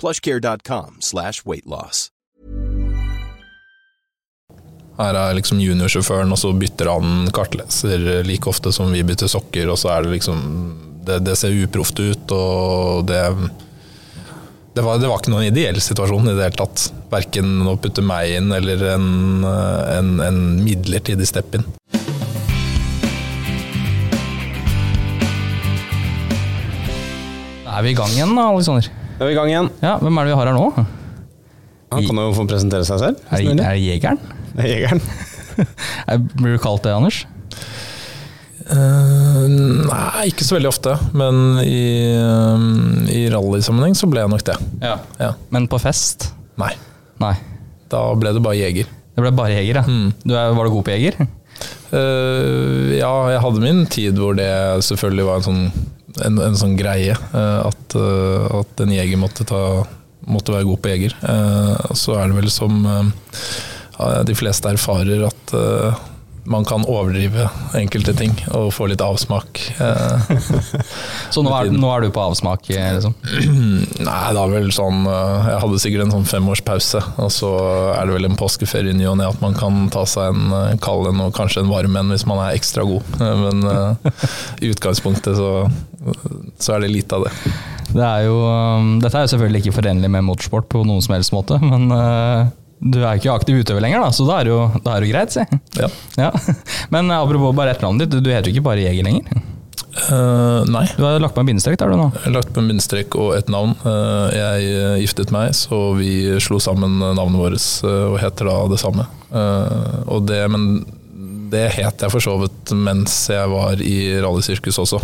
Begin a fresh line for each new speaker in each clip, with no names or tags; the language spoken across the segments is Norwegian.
plushcare.com slash weightloss.
Her er liksom juniorsjåføren, og så bytter han kartleser like ofte som vi bytter sokker, og så er det liksom Det, det ser uproft ut, og det det var, det var, ikke noen ideell situasjon i det hele tatt. Verken å putte meg inn eller en, en, en midlertidig stepp inn
er vi i gang igjen, da, Alexander.
Da er vi i gang igjen.
Ja, Hvem er det vi har her nå?
Han kan jo få presentere seg selv.
Er det, er det Jegeren?
Det er Jegeren.
Er- Blir du kalt det, Anders?
Eh, nei, ikke så veldig ofte. Men i, uh, i rallysammenheng så ble jeg nok det.
Ja.
Ja.
Men på fest?
Nei,
Nei.
da ble det bare jeger.
Det ble bare jeger, ja.
Mm.
Du er, var du god på jeger?
Eh, ja, jeg hadde min tid hvor det selvfølgelig var en sånn, en, en sånn greie. eh, at, eh, at en jeger måtte, ta, måtte være god på jeger. Eh, så er det vel som de fleste erfarer at man kan overdrive enkelte ting og få litt avsmak. eh.
Så nå er, nå er du på avsmak, eh, liksom?
Nei, det er vel sånn eh, Jeg hadde sikkert en sånn femårspause, og så er det vel en påskeferie i ny og ne at man kan ta seg en kald en og kanskje en varm en hvis man er ekstra god. Men i utgangspunktet så, så er det lite av det.
Det er jo, um, dette er jo selvfølgelig ikke forenlig med motorsport på noen som helst måte, men du er ikke aktiv utøver lenger, da, så da er det jo, da er det jo greit, si.
Ja.
Ja. Men uh, apropos bare etternavnet ditt, du, heter jo ikke bare Jeger lenger.
Uh, nei.
Du har lagt på en bindestrek der, du nå.
Jeg har lagt på en bindestrek og et navn. Uh, Jeg eh, giftet meg, så vi slo sammen navnet vårt uh, og heter da det samme. Eh, Og det, men det het jeg for så vidt mens jeg var i rallysirkus også.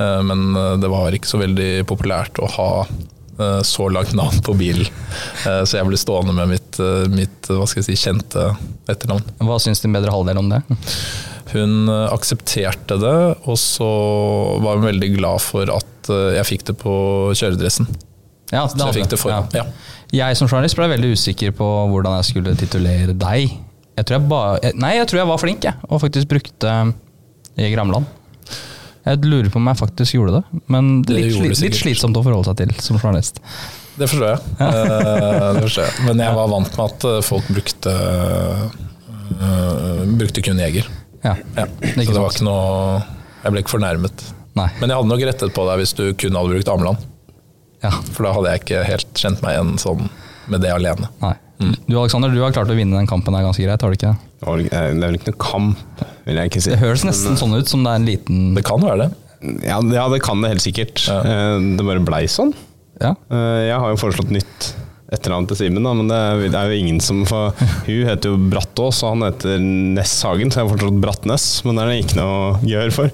Eh, Men eh, det var ikke så veldig populært å ha eh, så langt navn på bilen. Eh, Så jeg ble stående med mitt, eh, mitt hva skal jeg si, kjente etternavn.
Hva syns din bedre halvdel om det?
Hun eh, aksepterte det, og så var hun veldig glad for at eh, jeg fikk det på kjøredressen.
Ja,
Så jeg fikk det for, ja.
Jeg som journalist ble veldig usikker på hvordan jeg skulle titulere deg. Jeg tror jeg ba, nei, jeg tror jeg var flink, jeg, og faktisk brukte i Amland. Jeg lurer på om jeg faktisk gjorde det, men
Det
litt, sli, litt slitsomt å forholde seg til som journalist.
Det forstår jeg. Eh, det forstår jeg. Men jeg var vant med at eh, folk brukte eh, Brukte kun jeger.
Ja,
Ja. Så det var ikke noe Jeg ble ikke fornærmet.
Nei.
Men jeg hadde nok rettet på deg hvis du kun hadde brukt Ameland.
Ja,
For da hadde jeg ikke helt kjent meg igjen sånn med det alene.
nei. Du Alexander, du har klart å vinne den kampen her ganske greit, har du ikke det?
Det var- Det er vel ikke noe kamp, vil jeg ikke si.
Det høres nesten sånn ut som det er en liten
Det kan være det.
Ja, det- ja, det kan det helt sikkert.
Ja.
Eh, Det bare blei sånn.
Ja.
Eh, Jeg har jo foreslått nytt etternavn til Simen, men det er, jo ingen som får Hun heter jo Brattås, og han heter Nesshagen, så jeg har foreslått Brattnes. Men det er det ikke noe gøy for.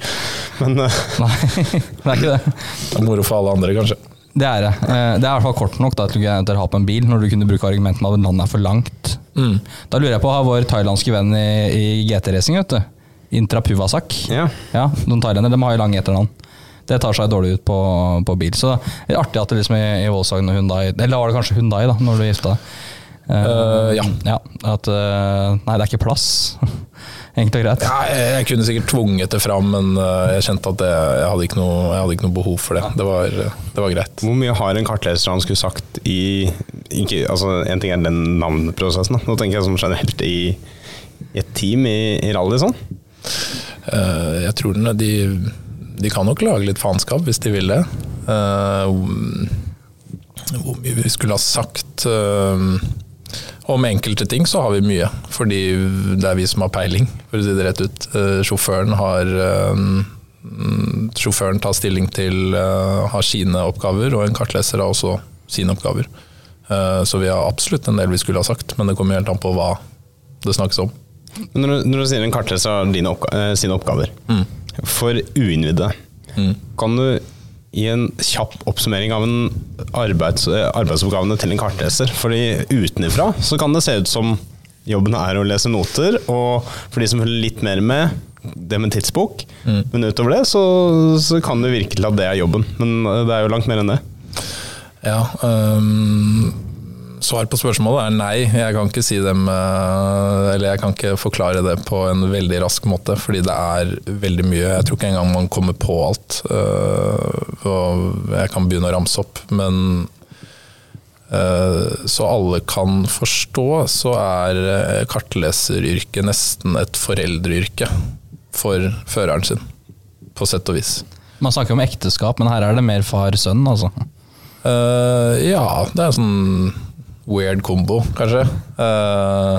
Men eh,
Nei, det er ikke det.
Det er moro for alle andre, kanskje.
Det er det. Eh, Det er i hvert fall kort nok da, til å ha på en bil, når du kunne bruke argumentet med at landet er for langt.
Mm.
Da lurer jeg på, har vår thailandske venn i, i GT-racing, vet du, Intra Puvasak
ja.
Ja, noen thailendere de har jo lange etternavn. Det tar seg dårlig ut på, på bil. Så det er artig at det liksom i, i Volkswagen og Hyundai Eller var det kanskje Hyundai, da, når du gifta deg.
Uh, ja.
ja. At uh, Nei, det er ikke plass. Enkelt og greit.
Ja, jeg, jeg kunne sikkert tvunget det fram, men eh, jeg kjente at det, jeg, hadde ikke noe, jeg hadde ikke noe behov for det. Det var, det var greit.
Hvor mye har en kartleser han skulle sagt i ikke, altså En ting er den navneprosessen, da. nå tenker jeg som generelt i, i et team i, i rally sånn.
Uh, jeg tror den- de, de kan nok lage litt faenskap hvis de vil det. Uh, hvor mye vi skulle ha sagt eh, Om enkelte ting så har vi mye, fordi det er vi som har peiling, for å si det rett ut. Eh, sjåføren har eh, mm, Sjåføren tar stilling til eh, har sine oppgaver, og en kartleser har også sine oppgaver. Så vi har absolutt en del vi skulle ha sagt, men det kommer helt an på hva det snakkes om.
Når, du, når du sier en kartleser har oppga sine oppgaver, for uinnvidde, kan du gi en kjapp oppsummering av en arbeids, arbeidsoppgavene til en kartleser? Fordi utenifra så kan det se ut som jobben er å lese noter, og for de som følger litt mer med, det med tidsbok. Men utover det så, så kan det virke til at det er jobben. Men eh, det er jo langt mer enn det.
Ja, øhm, Svar på spørsmålet er nei. Jeg kan ikke si dem øh, Eller jeg kan ikke forklare det på en veldig rask måte, fordi det er veldig mye. Jeg tror ikke engang man kommer på alt. øh, og jeg kan begynne å ramse opp, men øh, så alle kan forstå, så er kartleseryrket nesten et foreldreyrke for føreren sin, på sett og vis.
Man snakker om ekteskap, men her er det mer far-sønn, altså.
Uh, ja, det er sånn weird kombo, kanskje. Eh,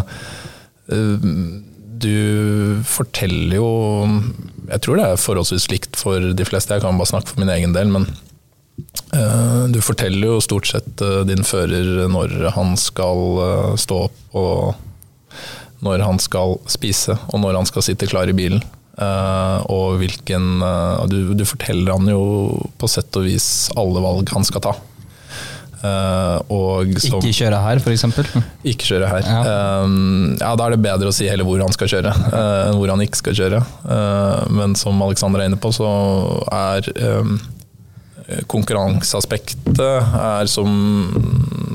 eh, du forteller jo Jeg tror det er forholdsvis likt for de fleste, jeg kan bare snakke for min egen del, men eh, du forteller jo stort sett din fører når han skal stå opp, og når han skal spise, og når han skal sitte klar i bilen. Og hvilken du, du forteller han jo på sett og vis alle valg han skal ta. Og som,
Ikke kjøre her, f.eks.
ikke kjøre her.
Ja.
Um, ja, Da er det bedre å si heller hvor han skal kjøre, uh, enn hvor han ikke skal kjøre. Uh, men som Alexander er inne på, så er um, konkurranseaspektet er som,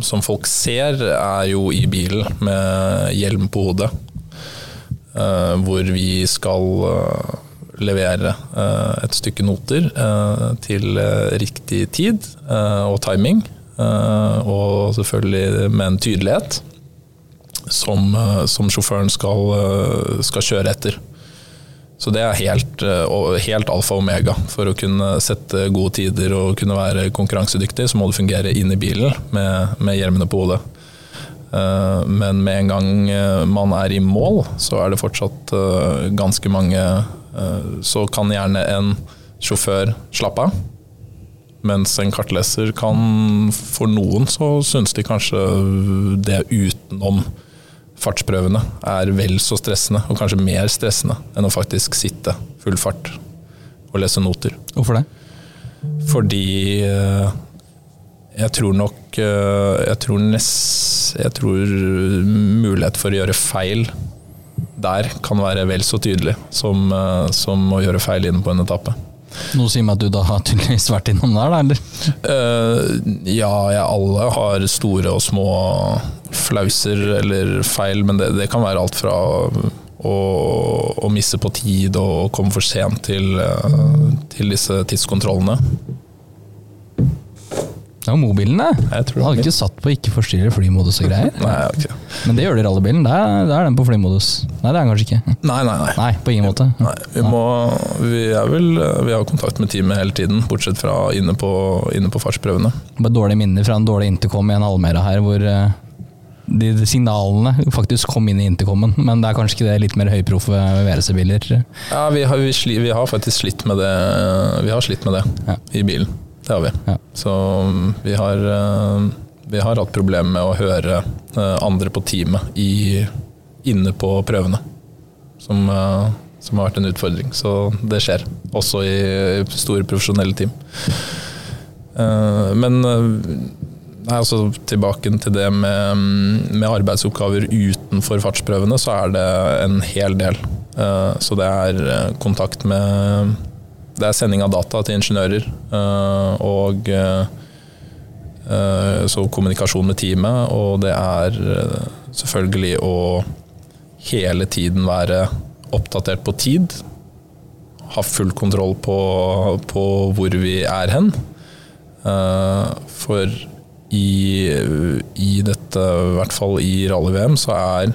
som folk ser, er jo i bilen med hjelm på hodet. Hvor vi skal levere et stykke noter til riktig tid og timing. Eh, og selvfølgelig med en tydelighet som, eh, som sjåføren skal, eh, skal kjøre etter. Så det er helt, helt alfa og omega. For å kunne sette gode tider og kunne være konkurransedyktig, så må du fungere inn i bilen med, med hjelmene på hodet. Men med en gang man er i mål, så er det fortsatt ganske mange Så kan gjerne en sjåfør slappe av. Mens en kartleser kan, for noen så syns de kanskje det utenom fartsprøvene er vel så stressende, og kanskje mer stressende, enn å faktisk sitte full fart og lese noter.
Hvorfor det?
Fordi eh, jeg tror nok eh, Jeg tror nest Jeg tror mulighet for å gjøre feil der kan være vel så tydelig som, eh, som å gjøre feil inne på en etappe.
Noe sier meg at du da har tydeligvis vært innom der, da, eller?
Uh, ja, jeg, alle har store og små flauser eller feil, men det, det kan være alt fra å, å misse på tid og komme for sent til, eh, til disse tidskontrollene.
Det var mobilen, det.
Jeg tror
Du hadde ikke satt på ikke forstyrre flymodus og greier?
Nei, ikke.
Men det gjør det i rallybilen. Da er, den på flymodus. Nei, det er den kanskje ikke.
Nei, nei, nei.
Nei, på ingen måte.
Nei, vi, må, vi, er vel, vi har kontakt med teamet hele tiden, bortsett fra inne på, inne på fartsprøvene.
Bare dårlige minner fra en dårlig intercom i en Almera her, hvor eh, de, de signalene faktisk kom inn i intercomen. Men det er kanskje ikke det litt mer høyproffe VRC-biler.
Ja, vi har, vi, vi har faktisk slitt med det, vi har slitt med det
Ja.
i bilen. Det har vi.
Ja.
Så mm, vi har, eh, vi har hatt problemer med å høre eh, andre på teamet i, inne på prøvene. Som, eh, som har vært en utfordring. Så det skjer. Også i store profesjonelle team. Eh, Men nei, altså, tilbake til det med, med arbeidsoppgaver utenfor fartsprøvene, så er det en hel del. Så det er kontakt med Det er sending av data til ingeniører. eh, Og eh, så kommunikasjon med teamet, og det er eh, selvfølgelig å hele tiden være oppdatert på tid. Ha full kontroll på, på hvor vi er hen. For i, i dette, i hvert fall i rally-VM, så er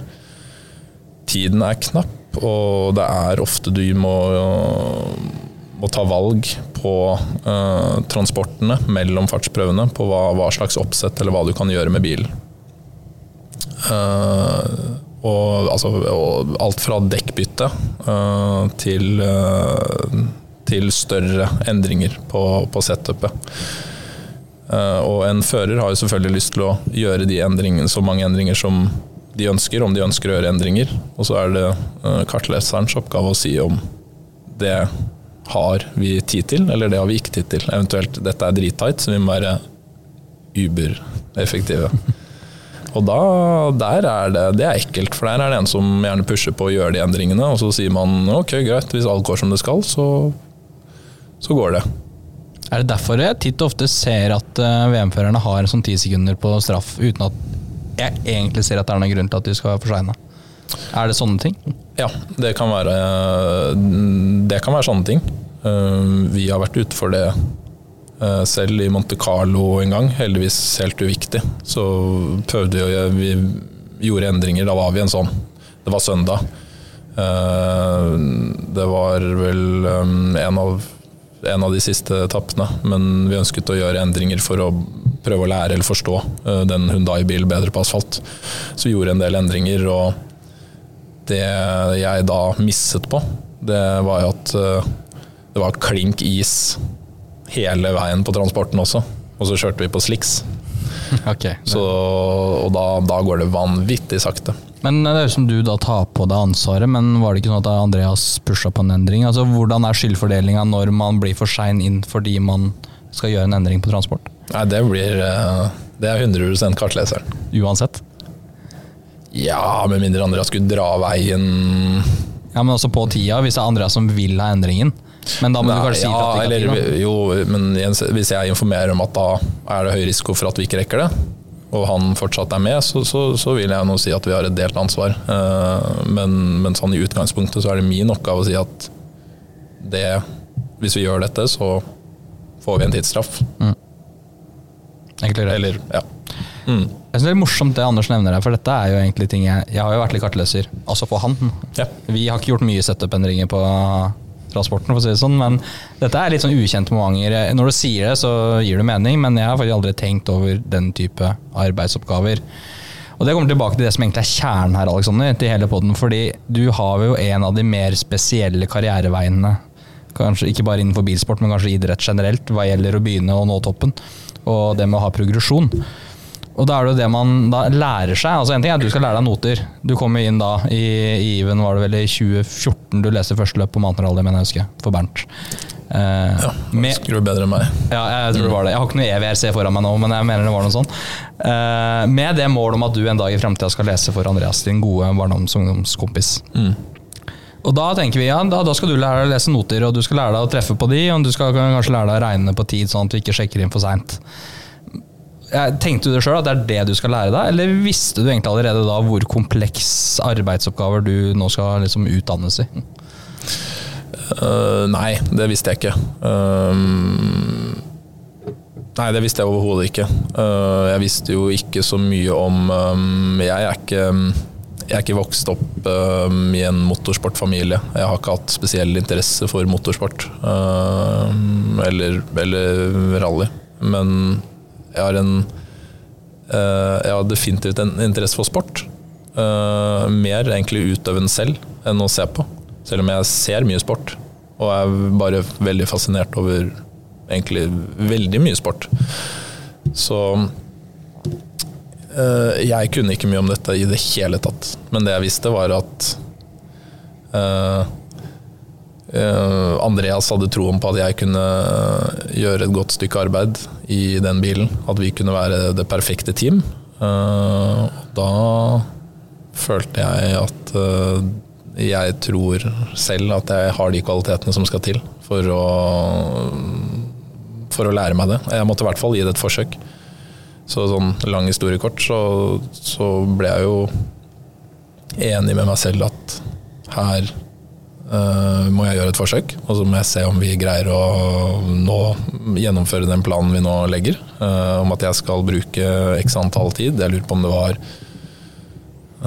tiden er knapp, og det er ofte du må, må ta valg på uh, transportene mellom fartsprøvene, på hva, hva slags oppsett eller hva du kan gjøre med bilen. Uh, og, altså, og alt fra dekkbytte uh, til, til større endringer på, på setupet. Og en fører har jo selvfølgelig lyst til å gjøre de endringene, så mange endringer som de ønsker, om de ønsker å gjøre endringer. Og så er det kartleserens oppgave å si om det har vi tid til, eller det har vi ikke tid til. Eventuelt dette er drittight, så vi må være uber-effektive. Og da, der er det, det er ekkelt, for der er det en som gjerne pusher på å gjøre de endringene, og så sier man ok, greit, hvis alt går som det skal, så, så går det.
Er det derfor jeg titt og ofte ser at eh, VM-førerne har sånn ti sekunder på straff, uten at jeg egentlig ser at det er noen grunn til at de skal forsegne? Er det sånne ting?
Ja, det kan være, det kan være sånne ting. Eh, Vi har vært ute for det eh, selv i Monte Carlo en gang, heldigvis helt uviktig. Så prøvde vi, vi gjorde endringer, da var vi en sånn. Det var søndag. Eh, Det var vel eh, en av, en av de siste etappene, men vi ønsket å gjøre endringer for å prøve å lære eller forstå eh, den Hundai-bilen bedre på asfalt. Så vi gjorde en del endringer, og det jeg da misset på, det var jo at eh, det var klink is hele veien på transporten også. Og så kjørte vi på slicks.
Okay,
Så, og da, da går det vanvittig sakte.
Men det er jo som du da tar på deg ansvaret, men var det ikke sånn at Andreas pusha på en endring? Altså Hvordan er skyldfordelinga når man blir for sein inn fordi man skal gjøre en endring på transport?
Nei, det blir eh, Det er 100 kartleseren.
Uansett.
Ja, med mindre Andreas skulle dra veien
Ja, Men også på tida, hvis det er Andreas som vil ha endringen. Men da må du
Nei,
kanskje si
ja,
fra til
eller,
kapteinen.
Jo, men hvis jeg informerer om at da er det høy risiko for at vi ikke rekker det, og han fortsatt er med, så, så, så vil jeg nå si at vi har et delt ansvar. Eh, Men, men sånn i utgangspunktet så er det min oppgave å si at det, hvis vi gjør dette, så får vi en tidsstraff.
Egentlig greit.
Eller, ja. Mm.
Jeg synes det er morsomt det Anders nevner her, for dette er jo egentlig ting jeg Jeg har jo vært litt kartløser, altså for han.
Ja.
Vi har ikke gjort mye setup-endringer på transporten, for å si det sånn, men dette er litt sånn ukjente momenter. Når du sier det, så gir det mening, men jeg har faktisk aldri tenkt over den type arbeidsoppgaver. Og det kommer tilbake til det som egentlig er kjernen her, Alexander, til hele podden, fordi du har jo en av de mer spesielle karriereveiene, kanskje ikke bare innenfor bilsport, men kanskje idrett generelt, hva gjelder å begynne å nå toppen, og det med å ha progresjon. Og da er det jo det man lærer seg. altså En ting er at du skal lære deg noter. Du kommer inn da i, i Even, var det vel i 2014 du leste første løp på Mountain Rally, mener jeg husker, for Bernt. Eh,
ja
med,
du bedre enn meg.
ja, jeg tror det var det. Jeg har ikke noe EVRC foran meg nå, men jeg mener det var noe sånn. Eh, med det målet om at du en dag i framtida skal lese for Andreas, din gode barndoms- og ungdomskompis.
Mm.
Og da tenker vi ja, da, da skal du lære deg å lese noter, og du skal lære deg å treffe på de, og du skal kanskje lære deg å regne på tid, sånn at du ikke sjekker inn for seint. Tenkte du det sjøl at det er det du skal lære deg, eller visste du egentlig allerede da hvor kompleks arbeidsoppgaver du nå skal liksom utdannes i?
Uh, nei, det visste jeg ikke. Uh, nei, det visste jeg overhodet ikke. Uh, jeg visste jo ikke så mye om um, Jeg er ikke jeg er ikke vokst opp øhm, i en motorsportfamilie. Jeg har ikke hatt spesiell interesse for motorsport uh, eller, eller rally. Men jeg har en øh, Jeg har definitivt en interesse for sport. Øh, mer egentlig utøve den selv enn å se på. Selv om jeg ser mye sport, og er bare veldig fascinert over egentlig veldig mye sport. Så eh, jeg kunne ikke mye om dette i det hele tatt. Men det jeg visste, var at eh, eh, Andreas hadde troen på at jeg kunne gjøre et godt stykke arbeid i den bilen. At vi kunne være det perfekte team. Eh, da følte jeg at eh, jeg tror selv at jeg har de kvalitetene som skal til for å, for å lære meg det. Jeg måtte i hvert fall gi det et forsøk. Så sånn lang historie kort, så, så ble jeg jo enig med meg selv at her eh, må jeg gjøre et forsøk, og så må jeg se om vi greier å nå gjennomføre den planen vi nå legger. eh, om at jeg skal bruke x antall tid. Jeg lurer på om det var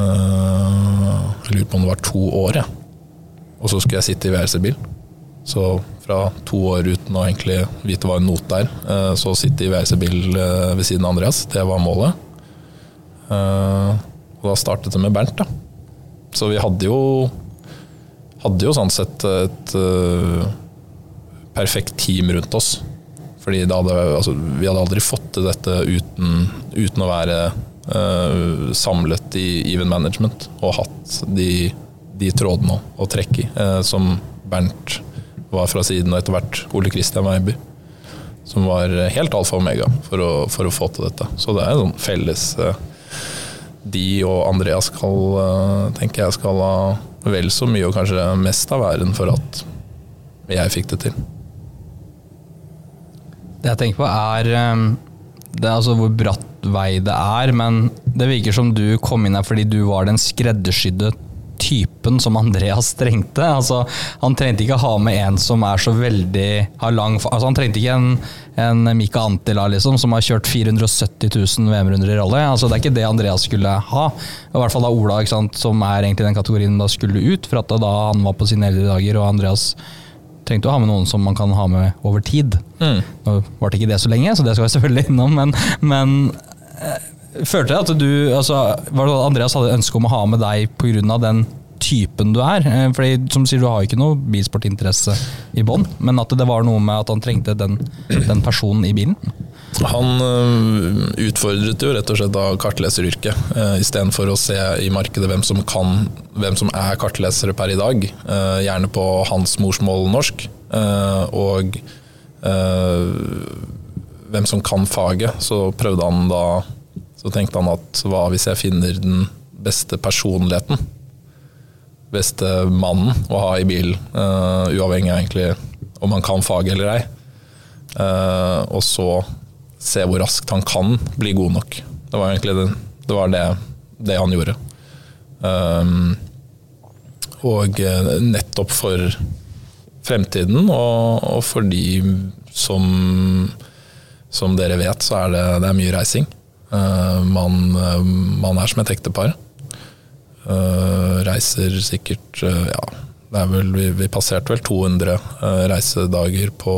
eh, Jeg lurer på om det var to år, jeg. Og så skulle jeg sitte i VRC-bil. Så fra to år uten å egentlig vite hva en not er, eh, så sitte i VRC-bil eh, ved siden av Andreas. Det var målet. Eh, Og da startet det med Bernt, da. Så vi hadde jo hadde jo sånn sett et eh, perfekt team rundt oss. Fordi hadde, altså, vi hadde aldri fått til dette uten, uten å være uh, samlet i even management og hatt de, de trådene å trekke i, uh, som Bernt var fra siden, og etter hvert Ole Kristian Weiby. Som var helt alfa og omega for å, for å få til dette. Så det er en sånn felles De og Andreas skal, tenker jeg skal ha vel så mye, og kanskje mest av æren for at jeg fikk det til.
Det jeg tenker på er um, det er altså hvor bratt vei det er, men det virker som du kom inn her fordi du var den skreddersydde typen som Andreas trengte. Altså, han trengte ikke ha med en som er så veldig har lang altså, Han trengte ikke en, en Mika Antila liksom, som har kjørt 470 000 VM-runder i rally. Altså, det er ikke det Andreas skulle ha. I hvert fall da Ola, sant, som er egentlig den kategorien da skulle ut. For at da han var på sine eldre dager, og Andreas trengte å ha med noen som man kan ha med over tid. Nå varte ikke det så lenge, så det skal jeg selvfølgelig innom, men, men eh, følte jeg at du altså, var det Andreas hadde ønske om å ha med deg pga. den typen du er? Eh, Fordi som sier, du har jo ikke noe bilsportinteresse i bånn, men at det var noe med at han trengte den, den personen i bilen?
Han øh, utfordret jo rett og slett da kartleseryrket, uh, istedenfor å se i markedet hvem som kan, hvem som er kartlesere per i dag. eh, gjerne på hans morsmål norsk, eh, og eh, hvem som kan faget. Så prøvde han da Så tenkte han at hva hvis jeg finner den beste personligheten? Beste mannen å ha i bil, uh, uavhengig av egentlig om han kan faget eller ei. Uh, og så se hvor raskt han kan bli god nok. Det var egentlig det, det, var det, det han gjorde. Um, og nettopp for fremtiden, og, og for de som, som dere vet, så er det, det er mye reising. Eh, man, eh, man er som et ektepar. Eh, reiser sikkert ja, det er vel, vi, vi passerte vel 200 eh, reisedager på,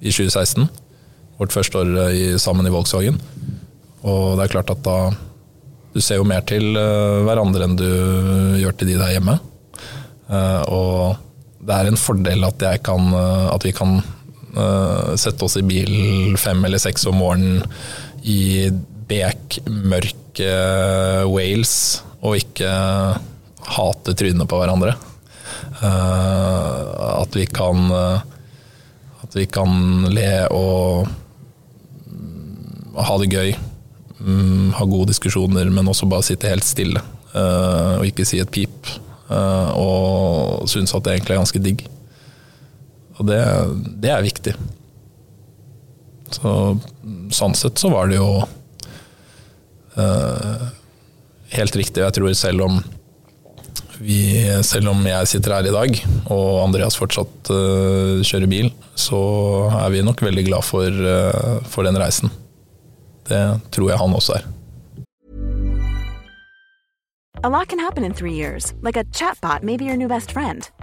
i 2016 vårt første år i, sammen i Volkswagen. Og det er klart at da Du ser jo mer til hverandre enn du gjør til de der hjemme. Og det er en fordel at, kan, at vi kan sette oss i bil fem eller seks om morgenen i bekmørke Wales og ikke hate trynene på hverandre. at vi kan at vi kan le og ha det gøy, mm, ha gode diskusjoner, men også bare sitte helt stille og ikke si et pip. Og synes at det egentlig er ganske digg. Og det, det er viktig. Så sånn sett så var det jo uh, helt riktig. Jeg tror selv om vi, selv om jeg sitter her i dag, og Andreas fortsatt kjører bil, så er vi nok veldig glad for, for den reisen. Det tror jeg han også er.
A lot can happen in three years, like a chatbot may be your new best friend.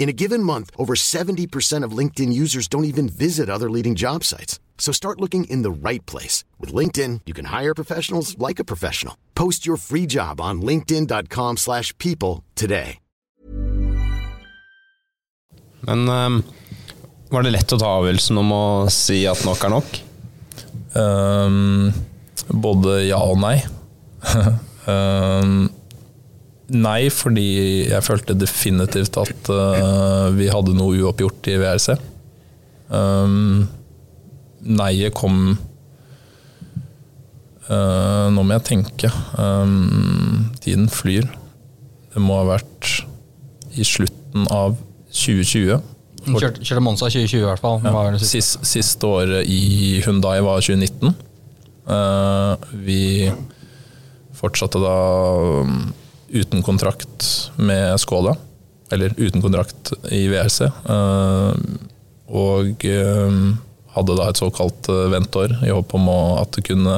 In a given month, over 70% of LinkedIn users don't even visit other leading job sites. So start looking in the right place. With LinkedIn, you can hire professionals like a professional. Post your free job on linkedin.com slash people today.
Men um, var det lett å ta avgjørelsen om å si at nok er nok?
Um, både ja og nei. Eh, nei, fordi jeg følte definitivt at uh, vi hadde noe uoppgjort i VRC. Um, Nei-et kom uh, Nå må jeg tenke. Um, tiden flyr. Det må ha vært i slutten av 2020.
Kjørte, kjørte Monza 2020 i hvert fall. Det siste.
Sist, siste året i Hyundai var 2019. Uh, vi fortsatte da um, uten kontrakt med Skoda. Eller uten kontrakt i WRC. eh, og eh, hadde da et såkalt eh, ventår i håp om at det kunne,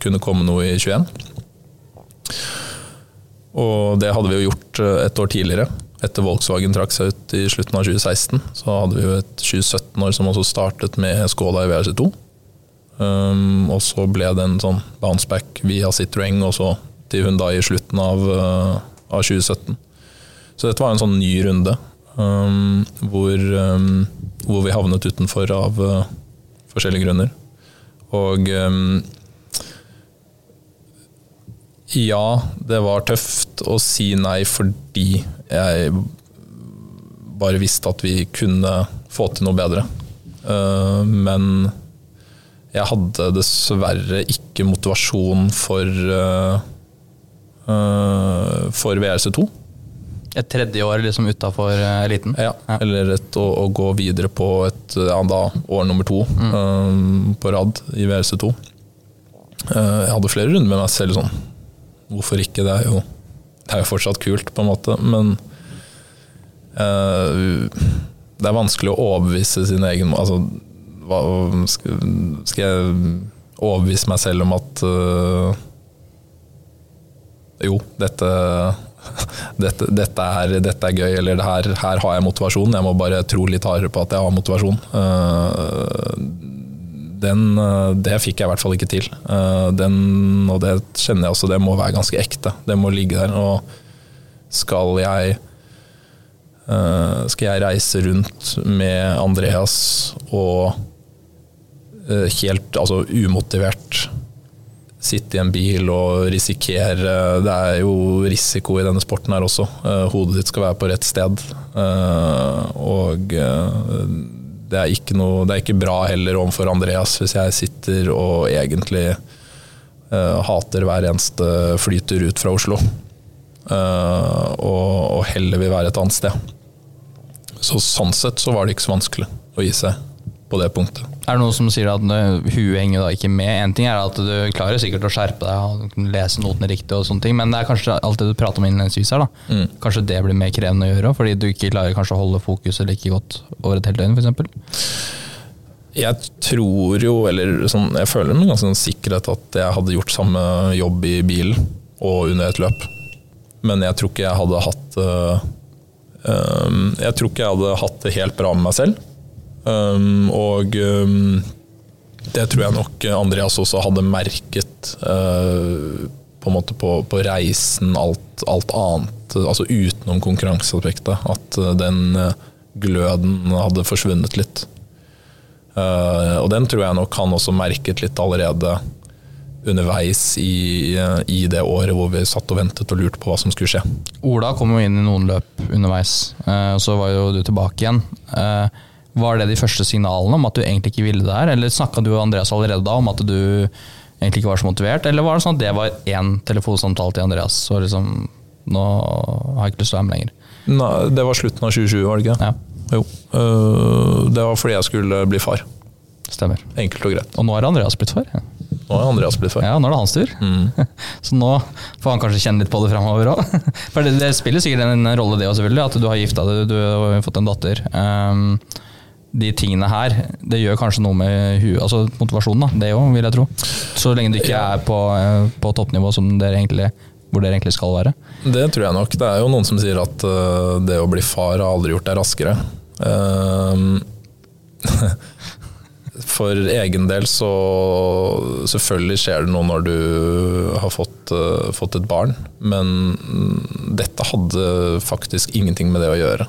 kunne komme noe i 21. Og det hadde vi jo gjort et år tidligere. Etter Volkswagen trakk seg ut i slutten av 2016, så hadde vi jo et 2017-år som også startet med Skoda i WRC2. Um, og så ble det en sånn bounceback via Citroën og så til Hundai i slutten av, uh, av 2017. Så dette var en sånn ny runde um, hvor, um, hvor vi havnet utenfor av uh, forskjellige grunner. Og um, ja, det var tøft å si nei fordi jeg bare visste at vi kunne få til noe bedre. Uh, men jeg hadde dessverre ikke motivasjon for uh, for VRC2.
Et tredje år liksom utafor eliten.
Ja, eller et, å, å gå videre på et ja, da, år nummer to um, på rad i VRC2. Uh, jeg hadde flere runder med meg selv sånn Hvorfor ikke? Det er jo, det er jo fortsatt kult, på en måte, men uh, det er vanskelig å overbevise sin egen altså, hva, skal, skal jeg overbevise meg selv om at uh, jo, dette dette, dette, er, dette, er, gøy, eller her, her, har jeg motivasjon. Jeg må bare tro litt hardere på at jeg har motivasjon. Den, det fikk jeg i hvert fall ikke til. Den, og det kjenner jeg også, det må være ganske ekte. Det må ligge der. Og skal jeg skal jeg reise rundt med Andreas og helt altså umotivert sitte i en bil og risikere Det er jo risiko i denne sporten her også. Hodet ditt skal være på rett sted. Og det er ikke, noe, det er ikke bra heller overfor Andreas hvis jeg sitter og egentlig hater hver eneste flytur ut fra Oslo. Og heller vil være et annet sted. Så sånn sett så var det ikke så vanskelig å gi seg på det punktet.
Er det noen som sier at huet henger da ikke med? En ting er at du klarer sikkert å skjerpe deg og lese notene riktig, og sånne ting, men det er kanskje alt det du prater om innledningsvis her. da. Mm. Kanskje det blir mer krevende å gjøre, fordi du ikke klarer kanskje å holde fokuset like godt over et helt døgn, f.eks.?
Jeg tror jo, eller sånn, jeg føler med ganske sånn sikkerhet at jeg hadde gjort samme jobb i bilen og under et løp. Men jeg tror ikke jeg hadde hatt uh, um, Jeg tror ikke jeg hadde hatt det helt bra med meg selv. Um, og um, det tror jeg nok Andreas også hadde merket uh, på på, på reisen, alt, alt, annet, altså utenom konkurranseaspektet. At uh, den uh, gløden hadde forsvunnet litt. og den tror jeg nok han også merket litt allerede underveis i, i, det året hvor vi satt og ventet og lurte på hva som skulle skje.
Ola kom jo inn i noen løp underveis, og så var jo du tilbake igjen. Var det de første signalene om at du egentlig ikke ville det her, eller snakka du og Andreas allerede da om at du egentlig ikke var så motivert, eller var det sånn at det var én telefonsamtale til Andreas, og liksom nå har jeg ikke lyst til å være med lenger?
Nei, det var slutten av 2020, var det ikke?
Ja.
Jo. Uh, det var fordi jeg skulle bli far.
Stemmer.
Enkelt og greit.
Og nå er Andreas blitt far? Ja.
Nå er Andreas blitt far.
Ja, nå er det hans tur. Mm. Så nå får han kanskje kjenne litt på det framover òg. For det, det, spiller sikkert en rolle, det òg, selvfølgelig. At du har gifta deg, du har fått en datter. Um, de tingene her, det gjør kanskje noe med huet, altså motivasjonen, da, det òg, vil jeg tro. Så lenge du ikke er på, på toppnivå som dere egentlig, hvor dere egentlig skal være.
Det tror jeg nok. Det er jo noen som sier at uh, det å bli far har aldri gjort deg raskere. Uh, for egen del så Selvfølgelig skjer det noe når du har fått, uh, fått et barn, men dette hadde faktisk ingenting med det å gjøre.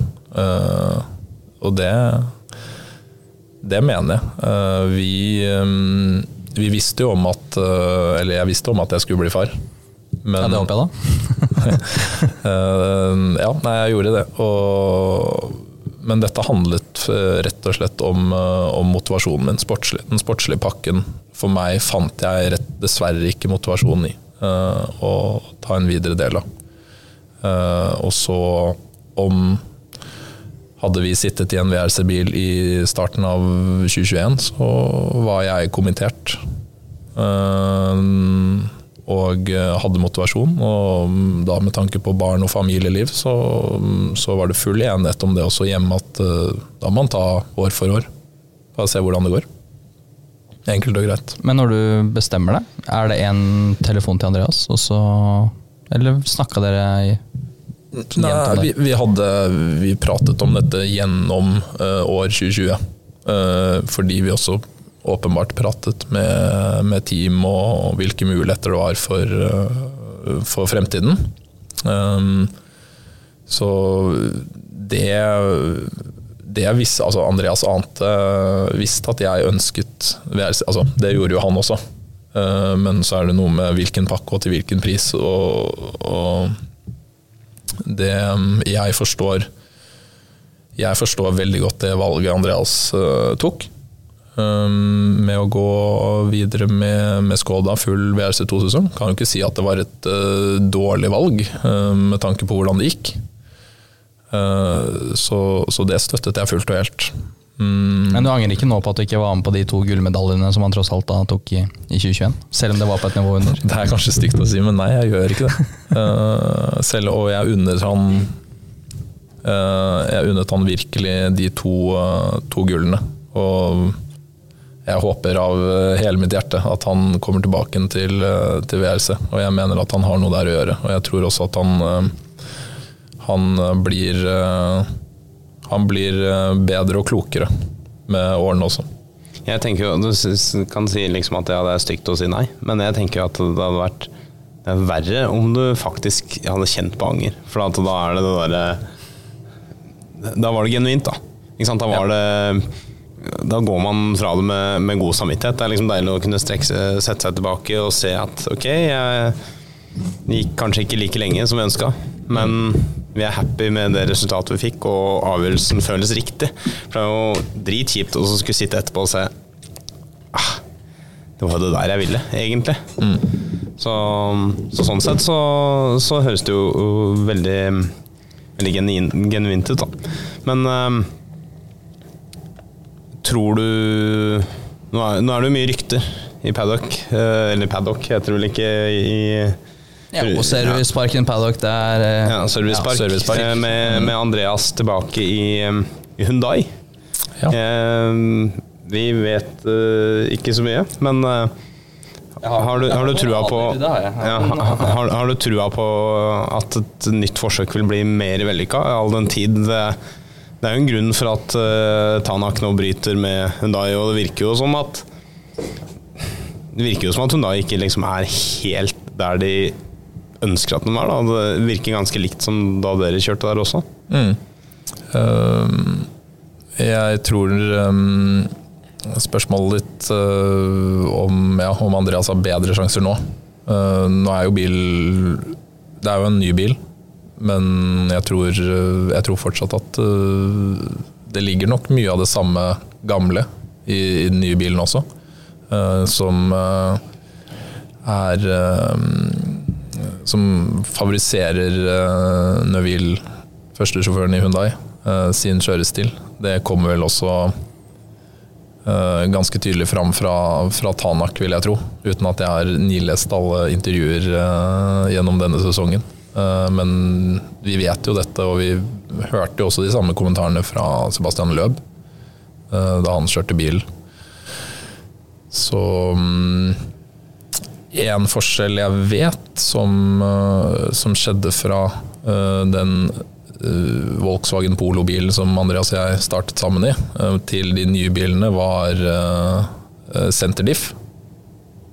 og det det mener jeg. Vi, vi, visste jo om at Eller jeg visste om at jeg skulle bli far. Men,
Ja, det håper jeg da.
Eh, ja, nei, jeg gjorde det. Og, men dette handlet eh, rett og slett om, eh, om motivasjonen min. Sportslig. Den sportslige pakken for meg fant jeg rett, dessverre ikke motivasjonen i eh, å ta en videre del av. Eh, og så om hadde vi sittet i en VRC-bil i starten av 2021, så var jeg kommittert. Eh, og hadde motivasjon. Og da med tanke på barn og familieliv, så, så var det full enighet om det også hjemme at eh, da må man ta år for år. Bare se hvordan det går. Enkelt og greit.
Men når du bestemmer deg, er det en telefon til Andreas, og så Eller snakka dere i
Nei, vi, vi, hadde, vi pratet om dette gjennom uh, år 2020. Uh, fordi vi også åpenbart pratet med, med team og, og, hvilke muligheter det var for, uh, for fremtiden. Um, så det, det visste, altså Andreas ante visste at jeg ønsket altså Det gjorde jo han også. men så er det noe med hvilken pakke og til hvilken pris. og, og det jeg forstår Jeg forstår veldig godt det valget Andreas uh, tok. Um, med å gå videre med, med Skoda full VRC2-sesong. Kan jo ikke si at det var et uh, dårlig valg, uh, med tanke på hvordan det gikk. Så, så, det støttet jeg fullt og helt.
Mm. Men du angrer ikke nå på at du ikke var med på de to gullmedaljene som han tross alt da tok i, i 2021? Selv om det var på et nivå under?
Det er kanskje stygt å si, men nei, jeg gjør ikke det. uh, selv og jeg unnet han uh, Jeg unnet han virkelig de to, uh, to, gullene. Og jeg håper av hele mitt hjerte at han kommer tilbake til, til VRC. Og jeg mener at han har noe der å gjøre. Og jeg tror også at han, han blir han blir bedre og klokere med årene også.
Jeg tenker jo, Du kan si liksom at ja, det er stygt å si nei, men jeg tenker at det hadde vært det er verre om du faktisk hadde kjent på anger. For da er det det derre Da var det genuint, da. Da var det da går man fra det med, med, god samvittighet. Det er liksom deilig å kunne strekke, sette seg tilbake og se at ok, jeg gikk kanskje ikke like lenge som vi ønska, men vi er happy med det resultatet vi fikk, og avgjørelsen føles riktig. For det er jo dritkjipt å skulle sitte etterpå og se ah, Det var det der jeg ville, egentlig. Mm. Så, så, sånn sett så, så, høres det jo veldig, veldig genuint ut, da. Men um, tror du nå er, nå er, det jo mye rykter i paddock, uh, eller paddock heter det vel ikke i
ja, og Serviceparken Paddock der.
Eh, ja, Servicepark, ja, servicepark. Eh, med, med, Andreas tilbake i, i Hundai. Ja. Eh, vi vet uh, ikke så mye, men uh, har, du, har, du trua på ja, har, har, du trua på at et nytt forsøk vil bli mer vellykka, all den tid det, det er jo en grunn for at uh, Tanak nå bryter med Hundai, og det virker jo som at Det virker jo som at Hundai ikke liksom er helt der de ønsker at den var. Da. Det virker ganske likt som da dere kjørte der også. Mm.
Um, jeg tror um, spørsmålet ditt uh, om, ja, om, Andreas har bedre sjanser nå. Uh, nå er jo bil Det er jo en ny bil, men jeg tror, jeg tror fortsatt at det ligger nok mye av det samme gamle i, i den nye bilen også. som er som favoriserer uh, Neville, førstesjåføren i Hundai, uh, sin kjørestil. Det kommer vel også uh, ganske tydelig fram fra, fra, Tanak, vil jeg tro. Uten at jeg har nilest alle intervjuer uh, gjennom denne sesongen. men vi vet jo dette, og vi hørte jo også de samme kommentarene fra Sebastian Løb da han kjørte bil. Så um, en forskjell jeg vet som, eh, som skjedde fra uh, den uh, Volkswagen Polo-bilen som Andreas og jeg startet sammen i, til de nye bilene, var Senterdiff.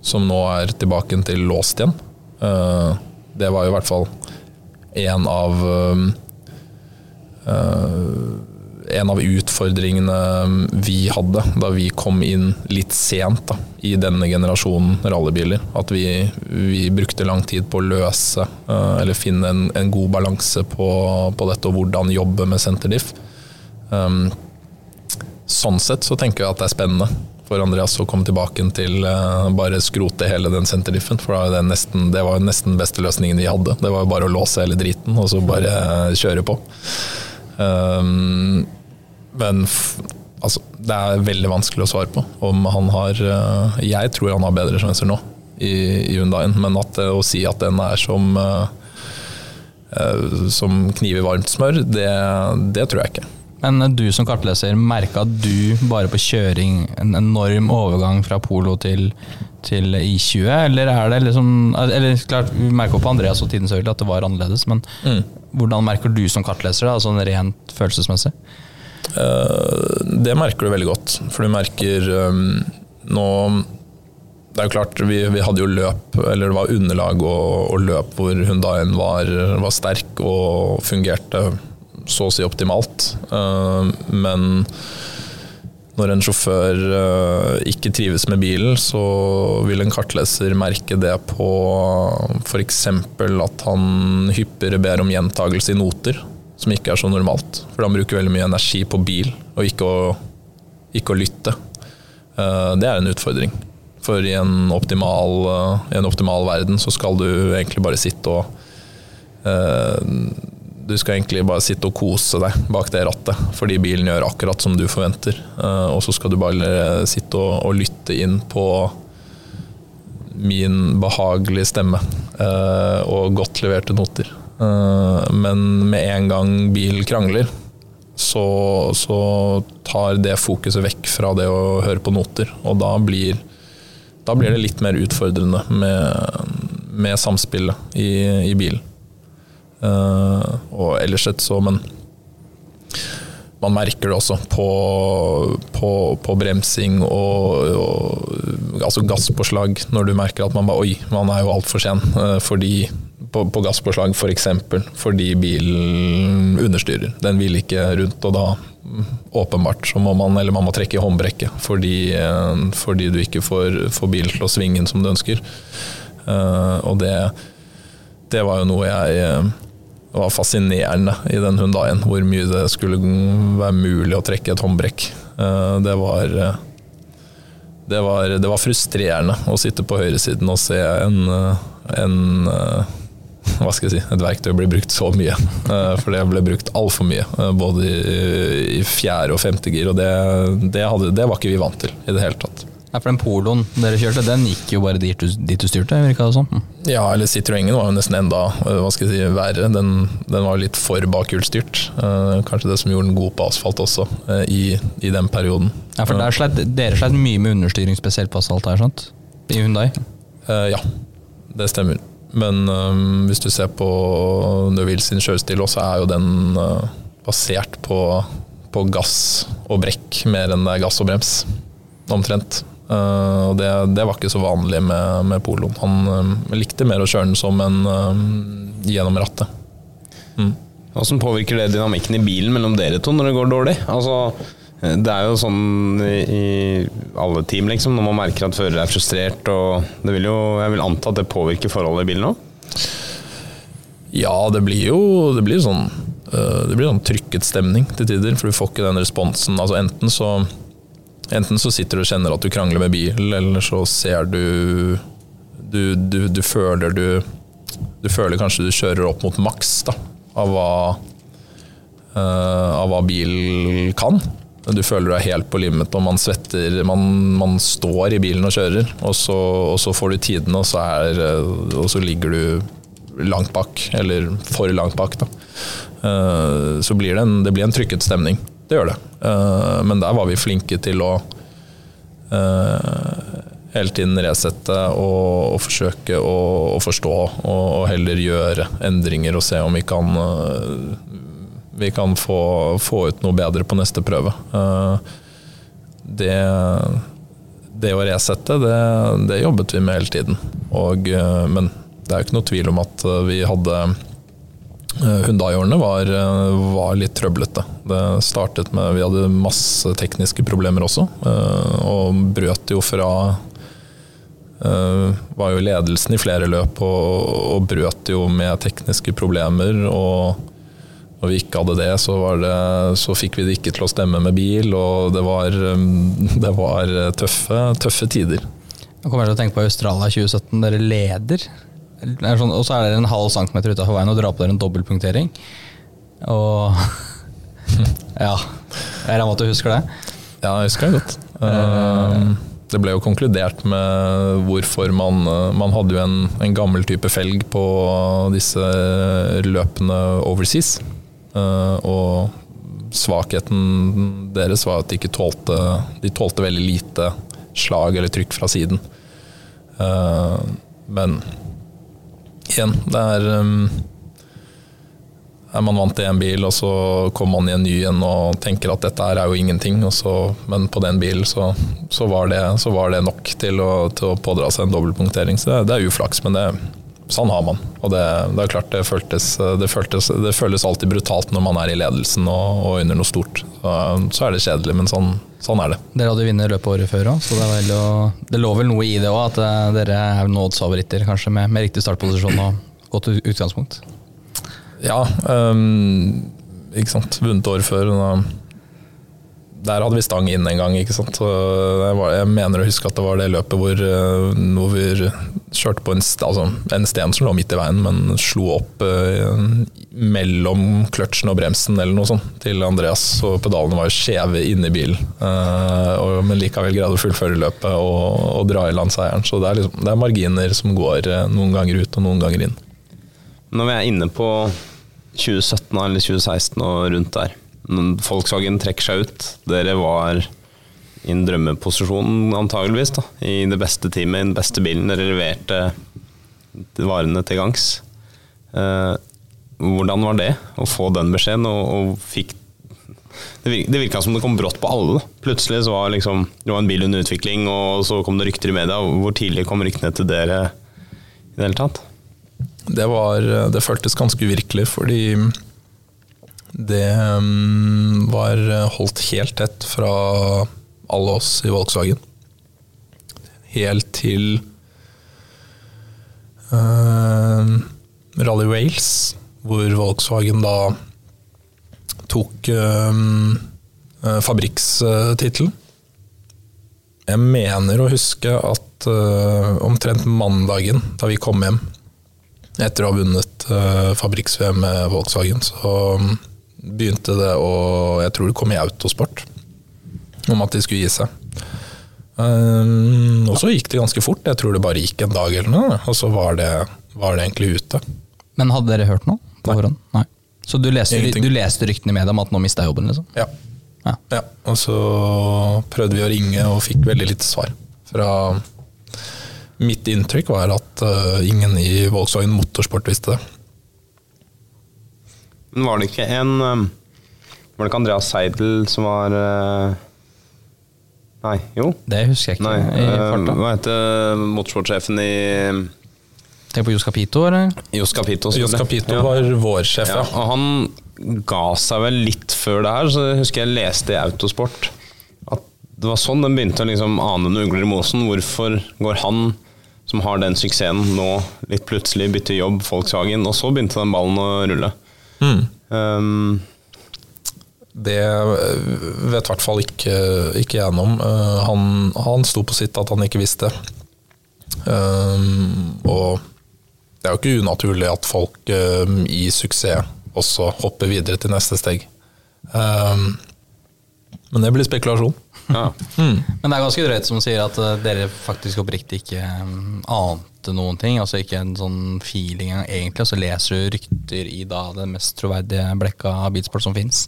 Som nå er tilbake til låst igjen. det var jo i hvert fall en av en av utfordringene vi hadde da vi kom inn litt sent da, i denne generasjonen rallybiler. At vi, vi brukte lang tid på å løse eh, eller finne en, en god balanse på, på, dette og hvordan jobbe med senterdiff. Um, sånn sett så tenker jeg at det er spennende for Andreas å komme tilbake til uh, bare skrote hele den senterdiffen. For det, nesten, det var jo nesten beste løsningen de hadde. Det var jo bare å låse hele driten og så bare kjøre på. Um, men altså, det er veldig vanskelig å svare på om han har uh, Jeg tror han har bedre sjanser nå i, i Hyundaien, men at, uh, å si at den er som uh, som kniv i varmt smør, det, det tror jeg ikke.
Men du som kartleser, merka du bare på kjøring en enorm overgang fra Polo til, til I20, eller er det liksom Eller klart, vi merka på Andreas og Tiden selvfølgelig at det var annerledes, men mm. hvordan merker du som kartleser det, altså rent følelsesmessig?
Uh, det merker du veldig godt, for du merker um, nå det er jo klart, vi, vi, hadde jo løp, eller det var underlag og, og løp hvor Hundaien var, var sterk og fungerte så å si optimalt. Eh, men når en sjåfør eh, ikke trives med bilen, så vil en kartleser merke det på f.eks. at han hyppigere ber om gjentagelse i noter, som ikke er så normalt. For han bruker veldig mye energi på bil, og ikke å, ikke å lytte. Eh, det er en utfordring. For i en, optimal, i en optimal verden så skal du egentlig bare sitte og du skal egentlig bare sitte og kose deg bak det rattet, fordi bilen gjør akkurat som du forventer. Eh, og så skal du bare sitte og, og lytte inn på min behagelige stemme eh, og godt leverte noter. Eh, men med en gang bil krangler, så, så, tar det fokuset vekk fra det å høre på noter. Og da blir, da blir det litt mer utfordrende med, med samspillet i, i bilen. Uh, og ellers sett så, men man merker det også på, på, på bremsing og, og, altså gasspåslag, når du merker at man bare Oi, man er jo altfor sen. Uh, fordi på, på gasspåslag f.eks. For eksempel, fordi bilen understyrer. Den vil ikke rundt, og da åpenbart så må man eller man må trekke i håndbrekket fordi, uh, fordi du ikke får, får bilen til å svinge inn som du ønsker. og det, det var jo noe jeg det var fascinerende i den Hundaien hvor mye det skulle være mulig å trekke et håndbrekk. Eh, det var, eh, det var, det var frustrerende å sitte på høyresiden og se en, eh, en hva skal jeg si, et verktøy blir brukt så mye. For det ble brukt altfor mye, både i fjerde og femte gir. Og det, det, hadde, det var ikke vi vant til i det hele tatt.
Ja, for den poloen dere kjørte, den gikk jo bare dit du, dit du styrte? virka det sånn?
Ja, eller Citroengen var jo nesten enda hva skal jeg si, verre. Den, den var litt for bakhjulsstyrt. Kanskje det som gjorde den god på asfalt også, i, i, den perioden.
Ja, for slett, Dere sleit mye med understyring, spesielt på asfalt her, sant? I Hundai?
Ja, det stemmer. Men um, hvis du ser på Neville sin kjørestil også, er jo den basert på, på gass og brekk mer enn det er gass og brems. Omtrent. Uh, og det, det, var ikke så vanlig med, med poloen. Han uh, likte mer å kjøre den som en uh, gjennom rattet.
Mm. Hvordan påvirker det dynamikken i bilen mellom dere to når det går dårlig? Altså, det er jo sånn i alle team, liksom, når man merker at fører er frustrert. Og det vil jo, jeg vil anta at det påvirker forholdet i bilen òg?
Ja, det blir jo det blir sånn, det blir sånn trykket stemning til tider. For du får ikke den responsen. Altså Enten så Enten så sitter du og kjenner at du krangler med bil, eller så ser du Du, du, du føler du Du føler kanskje du kjører opp mot maks da, av hva, uh, av hva bil kan. Du føler du er helt på limmet, og man svetter Man, man står i bilen og kjører, og så, og så får du tiden, og er, og så ligger du langt bak, eller for langt bak. Da. Uh, så blir det, en, det blir en trykket stemning. Det gjør det. Eh, men der var vi flinke til å eh, hele tiden resette og, og forsøke å, å forstå, og, og, heller gjøre endringer og se om vi kan, eh, vi kan få, få, ut noe bedre på neste prøve. Det, det å resette, det, det, jobbet vi med hele tiden. Og, men det er jo ikke noe tvil om at vi hadde Eh, Hyundai-årene var, eh, var litt trøblete. Det startet med Vi hadde masse tekniske problemer også, eh, og brøt jo fra eh, Var jo ledelsen i flere løp og, og brøt jo med tekniske problemer. og når vi ikke hadde det, så, var det, så fikk vi det ikke til å stemme med bil, og det var, um, det var tøffe, tøffe tider.
Jeg kommer til å tenke på Australia 2017. Dere leder. Er sånn, og så er dere en halv centimeter utafor veien og drar på dere en dobbeltpunktering. Og Ja. Jeg regner med at du husker det?
Ja, jeg husker det godt. Um, det ble jo konkludert med hvorfor man Man hadde jo en, en gammel type felg på disse løpene overseas. Uh, og svakheten deres var at de ikke tålte De tålte veldig lite slag eller trykk fra siden. Uh, men igjen, det er um, er man vant til én bil, og så kommer man i en ny en og tenker at dette her er jo ingenting. Så, men på den bilen så, så, var det, så, var det, nok til å, til å pådra seg en dobbeltpunktering. Så det, det, er uflaks, men det, sånn har man. Og det, det er klart det, føltes, det, føltes, det føles alltid brutalt når man er i ledelsen og, og under noe stort. Så, så, er det kjedelig, men sånn, sånn er det.
Dere hadde vunnet løpet året før òg, så det, å, det, lå vel noe i det òg. At eh, dere er nådsfavoritter, kanskje med, med riktig startposisjon og godt utgangspunkt.
Ja, um, ikke sant. Vunnet året før. Der hadde vi stang inn en gang. ikke sant? Jeg, var, jeg, mener å huske at det var det løpet hvor, uh, hvor vi kjørte på en, altså, en, sten som lå midt i veien, men slo opp uh, mellom kløtsjen og bremsen eller noe sånt til Andreas. Og pedalene var jo skjeve inni bilen, uh, og, men likevel greide å fullføre løpet og, og dra i land seieren. Så det er, liksom, det er marginer som går noen ganger ut og noen ganger inn.
Når vi er inne på 2017 eller 2016 og rundt der. Volkswagen trekker seg ut. Dere var i en drømmeposisjon antageligvis, da, i det beste teamet, i den beste bilen. Dere leverte varene til gangs. Eh, hvordan var det å få den beskjeden, og, og fikk det virka som det kom brått på alle. Plutselig så var liksom, det var en bil under utvikling, og så kom det rykter i media. Hvor tidlig kom ryktene til dere i det hele tatt?
det, var, det føltes ganske uvirkelig, fordi det mm, var holdt helt tett fra alle oss i Volkswagen. Helt til uh, Rally Wales, hvor Volkswagen da tok uh, fabrikkstittelen. Jeg mener å huske at uh, omtrent mandagen da vi kom hjem etter å ha vunnet uh, fabrikks-VM med Volkswagen, så begynte det å Jeg tror det kom i Autosport om at de skulle gi seg. Um, og så gikk det ganske fort. Jeg tror det bare gikk en dag eller noe, og så var det, var det egentlig ute.
Men hadde dere hørt noe på forhånd? Nei. Så du leste, du leste ryktene med om at nå mista jeg jobben? liksom?
Ja. ja. ja. Og så prøvde vi å ringe og fikk veldig lite svar fra Mitt inntrykk var at uh, ingen i Volkswagen Motorsport visste det.
Men var det ikke en um, Var det ikke Andreas Seidel som var uh, Nei, jo.
Det husker jeg ikke.
Nei, uh, hva heter motorsportsjefen i
Tenk på Jos Capito, eller?
Jos Capito,
Jos Capito ja. var vår sjef, ja.
Og han ga seg vel litt før det her, så jeg husker jeg leste i Autosport at det var sånn den begynte å liksom ane noen ugler i mosen. Hvorfor går han som har den suksessen nå, litt plutselig bytter jobb, Volkswagen, og så begynte den ballen å rulle. Mm. Um,
det vet i hvert fall ikke, ikke jeg noe om. Uh, han, han sto på sitt at han ikke visste. Um, og det er jo ikke unaturlig at folk um, i suksess også hopper videre til neste steg. Um, men det blir spekulasjon.
Ja. Mm. Men det er ganske drøyt som sier at dere faktisk oppriktig ikke um, ante noen ting. Altså ikke en sånn feeling egentlig, og så leser du rykter i da det mest troverdige blekka bilsport som fins.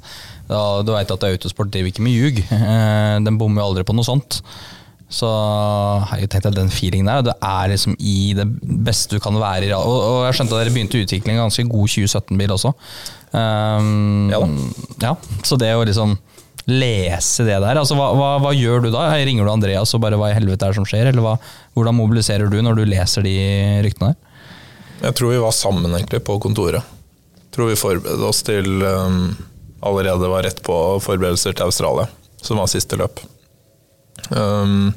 Du veit at Autosport driver ikke med ljug. Uh, den bommer jo aldri på noe sånt. Så har jeg tenkt at den feelingen der, det er liksom i det beste du kan være i. Og, og jeg skjønte at dere begynte utvikling av ganske god 2017-bil også. Um, ja, ja, så det å liksom lese det der? Altså, hva, hva, hva, gjør du da? Ringer du Andreas og bare hva i helvete er det som skjer? Eller hva, hvordan mobiliserer du når du leser de ryktene der?
Jeg tror vi var sammen egentlig på kontoret. tror vi forberedte oss til um, allerede var rett på forberedelser til Australia, som var siste løp. Um,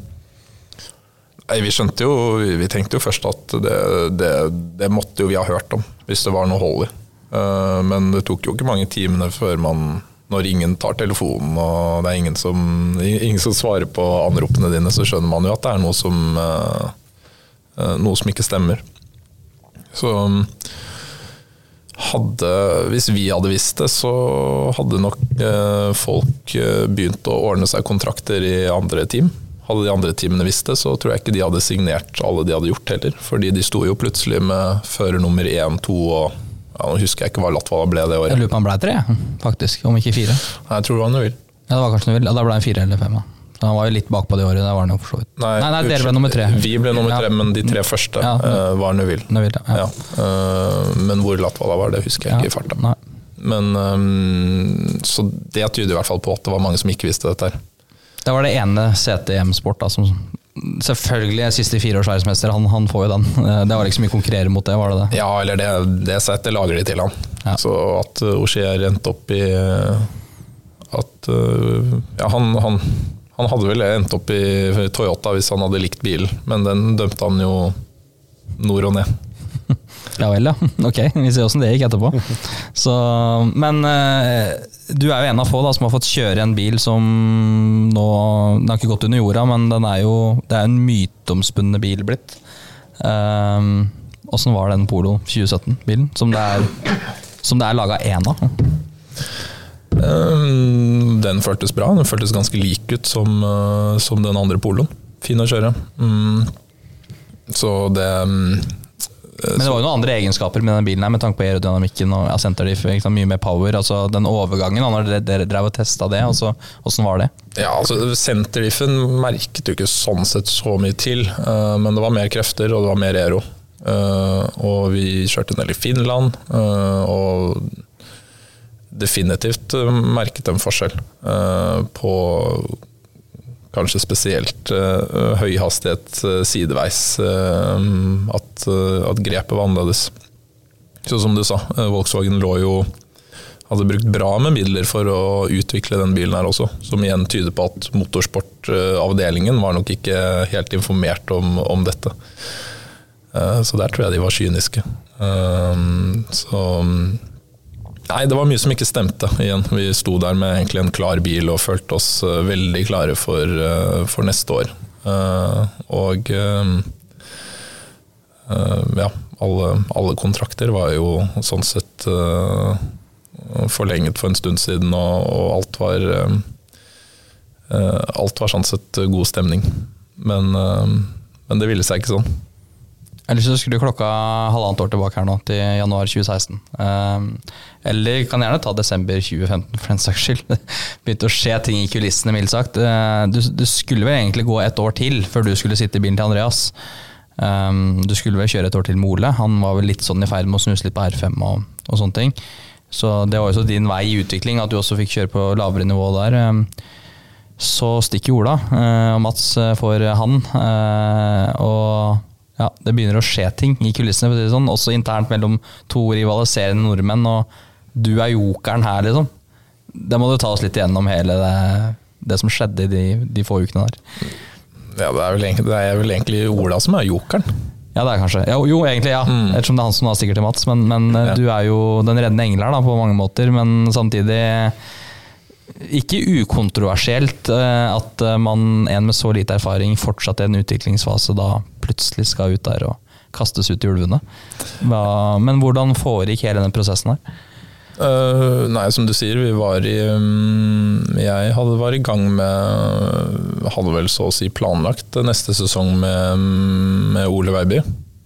nei, vi skjønte jo Vi tenkte jo først at det, det, det måtte jo vi ha hørt om, hvis det var noe hold i. Uh, men det tok jo ikke mange timene før man når ingen tar telefonen og det er ingen som, ingen som svarer på anropene dine, så skjønner man jo at det er noe som, uh, uh, noe som ikke stemmer. Så um, hadde, hvis vi hadde visst det, så hadde nok eh, folk eh, begynt å ordne seg kontrakter i andre team. Hadde de andre teamene visst det, så tror jeg ikke de hadde signert alle de hadde gjort heller. Fordi de sto jo plutselig med fører nummer én, to og ja, Nå husker jeg ikke hva Latvala ble det året.
Jeg lurer på om han ble tre, faktisk. Om ikke fire.
Nei, jeg tror det var Neville.
Ja, det var kanskje Neville. Ja, da ble han fire eller fem. Da. Så han var jo litt bakpå det året. Der var han jo for så vidt.
Nei,
nei, nei dere ble nummer tre.
Vi ble nummer tre,
Ja.
men de tre første
Ja.
uh, var Neville.
Neville, ja.
Eh, men hvor Latvala var, det husker jeg ikke i farta.
Nei.
Men, eh, så det tyder i hvert fall på at det var mange som ikke visste dette. her.
Det var det ene CTM Sport da, som Selvfølgelig siste fire års verdensmester, han, han får jo den. Eh, Det var ikke så mye å konkurrere mot det, var det det?
Ja, eller det, det settet lager de til han.
Ja.
Så at Auxier endte opp i uh, At Ja, han, han, han hadde vel endt opp i Toyota hvis han hadde likt bilen, men den dømte han jo nord og ned.
Ja vel, ja. Ok, vi ser åssen det gikk etterpå. Så, men eh, du er jo en av få da, som har fått kjøre en bil som nå Den har ikke gått under jorda, men den er jo, det er en myteomspunnet bil blitt. Åssen var den Polo 2017-bilen? Som det er, som det er laga én av?
Um, Den føltes bra. Den føltes ganske lik ut som, uh, som den andre poloen. Fin å kjøre. Mm. Så det um,
Men det var jo noen andre egenskaper med den bilen her, med tanke på aerodynamikken og senterdiff. Mye mer power. altså Den overgangen, når dere, dere drev og testa det, altså, hvordan var det?
Ja, altså Senterdiffen merket du ikke sånn sett så mye til, uh, men det var mer krefter og det var mer aero. Uh, og vi kjørte en del i Finland, uh, og definitivt merket en forskjell på kanskje spesielt uh, høy hastighet uh, sideveis. uh, at, at grepet var annerledes. Så som du sa, Volkswagen lå jo hadde brukt bra med midler for å utvikle den bilen her også, som igjen tyder på at motorsportavdelingen var nok ikke helt informert om, om dette. Eh, Så der tror jeg de var kyniske. Eh, Så Nei, det var mye som ikke stemte igjen. Vi sto der med egentlig en klar bil og følte oss eh, veldig klare for, eh, for neste år. Eh, Og ja, alle, alle kontrakter var jo sånn sett forlenget for en stund siden, og, og alt var Alt var sånn sett god stemning. Men, men det ville seg ikke sånn.
Jeg så skulle klokka halvannet år tilbake her nå, til januar 2016. Um, eller kan gjerne ta desember 2015 for den saks skyld. Det begynte å skje ting i kulissene, mildt sagt. Uh, du, du skulle vel egentlig gå et år til før du skulle sitte i bilen til Andreas. Um, du skulle vel kjøre et år til med Ole. Han var vel litt sånn i ferd med å snuse litt på R5 og, og sånne ting. Så det var jo så din vei i utvikling, at du også fikk kjøre på lavere nivå der. Um, så stikker Ola, eh, og Mats eh, får han. eh, Og ja, det begynner å skje ting i kulissene, sånn. også internt mellom to rivaliserende nordmenn. Og du er jokeren her, liksom. Det må du ta oss litt igjennom hele det, det som skjedde i de, de få ukene der.
Ja, det er, vel egentlig, det er vel egentlig Ola som er jokeren.
Ja, det er kanskje. Jo, jo egentlig, ja. Ettersom det er han som har stikker til Mats. Men, men eh,
Ja.
du er jo den reddende engel her, da, på mange måter. Men samtidig ikke ukontroversielt eh, at eh, man, en med så lite erfaring, fortsatt i en utviklingsfase, da plutselig skal ut der og kastes ut i ulvene. Men hvordan foregikk hele den prosessen her?
Uh, nei, som du sier, vi var i um, Jeg hadde var i gang med Hadde vel så å si planlagt neste sesong med, med Ole Veiby.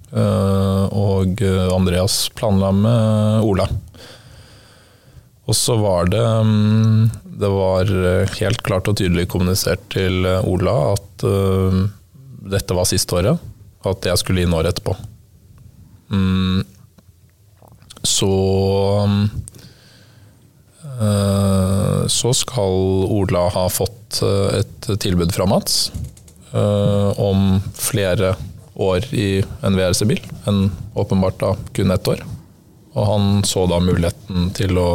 Uh, og Andreas planla med Ola. Og så var det mm, Det var helt klart og tydelig kommunisert til Ola at uh, dette var siste året. At jeg skulle inn året etterpå. Mm, så uh, Så skal Ola ha fått eh, et tilbud fra Mats uh, om flere år i en VRC-bil enn åpenbart da kun ett år. Og han så da muligheten til å,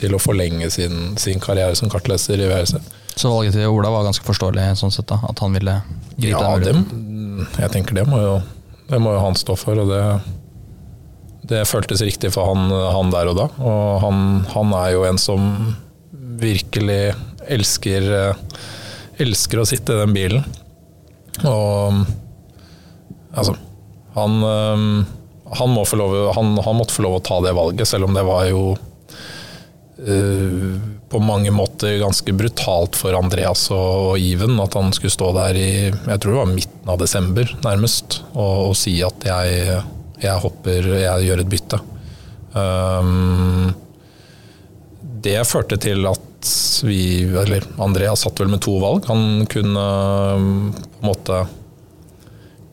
til å forlenge sin, sin karriere som kartleser i VRC.
Så valget til Ola var ganske forståelig, sånn sett da, at han ville gripe
Ja,
den muligheten.
jeg tenker det må jo, det må jo han stå for, og det, det føltes riktig for han, han der og da. Og han, han er jo en som virkelig elsker, elsker å sitte i den bilen. Og altså han, han, må få lov, han, han måtte få lov å ta det valget, selv om det var jo på mange måter ganske brutalt for Andreas og Iven at han skulle stå der i jeg tror det var midten av desember nærmest og, og si at jeg, jeg hopper, jeg gjør et bytte. Um, det førte til at vi, eller Andreas satt vel med to valg. Han kunne um, på en måte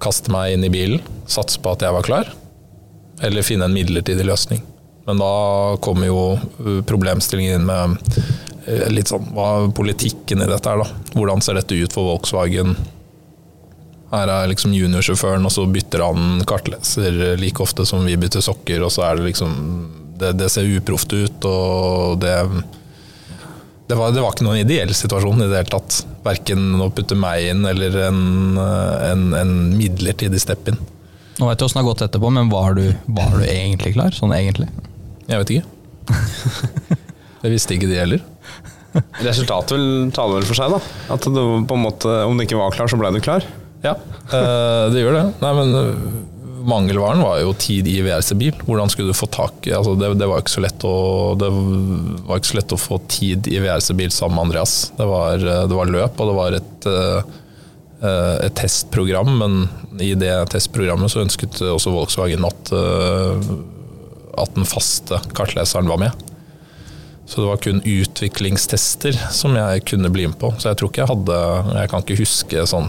kaste meg inn i bilen, satse på at jeg var klar, eller finne en midlertidig løsning. Men da kommer jo uh, problemstillingen inn med uh, litt sånn hva er politikken i dette her, da. Hvordan ser dette ut for Volkswagen? Her er liksom juniorsjåføren, og så bytter han kartleser like ofte som vi bytter sokker, og så er det liksom Det, det ser uproft ut, og det det var, det var ikke noen ideell situasjon i det hele tatt. Verken å putte meg inn eller en, en, en midlertidig stepp inn.
Nå vet du åssen det har gått etterpå, men var du, var du egentlig klar? Sånn egentlig?
Jeg vet ikke. Det visste ikke de heller.
Resultatet vil tale vel for seg, da. At du på en måte, om du ikke var klar, så ble du klar.
Ja, eh, det gjør det. Nei, men eh, mangelvaren var jo tid i VRC-bil. Hvordan skulle du få tak i altså det, det, var ikke så lett å, det var ikke så lett å få tid i VRC-bil sammen med Andreas. Det var, eh, det var løp, og det var et, et testprogram, men i det testprogrammet så ønsket også Volkswagen at, at den faste kartleseren var med. Så det var kun utviklingstester som jeg kunne bli med på. Så jeg tror ikke jeg hadde Jeg kan ikke huske sånn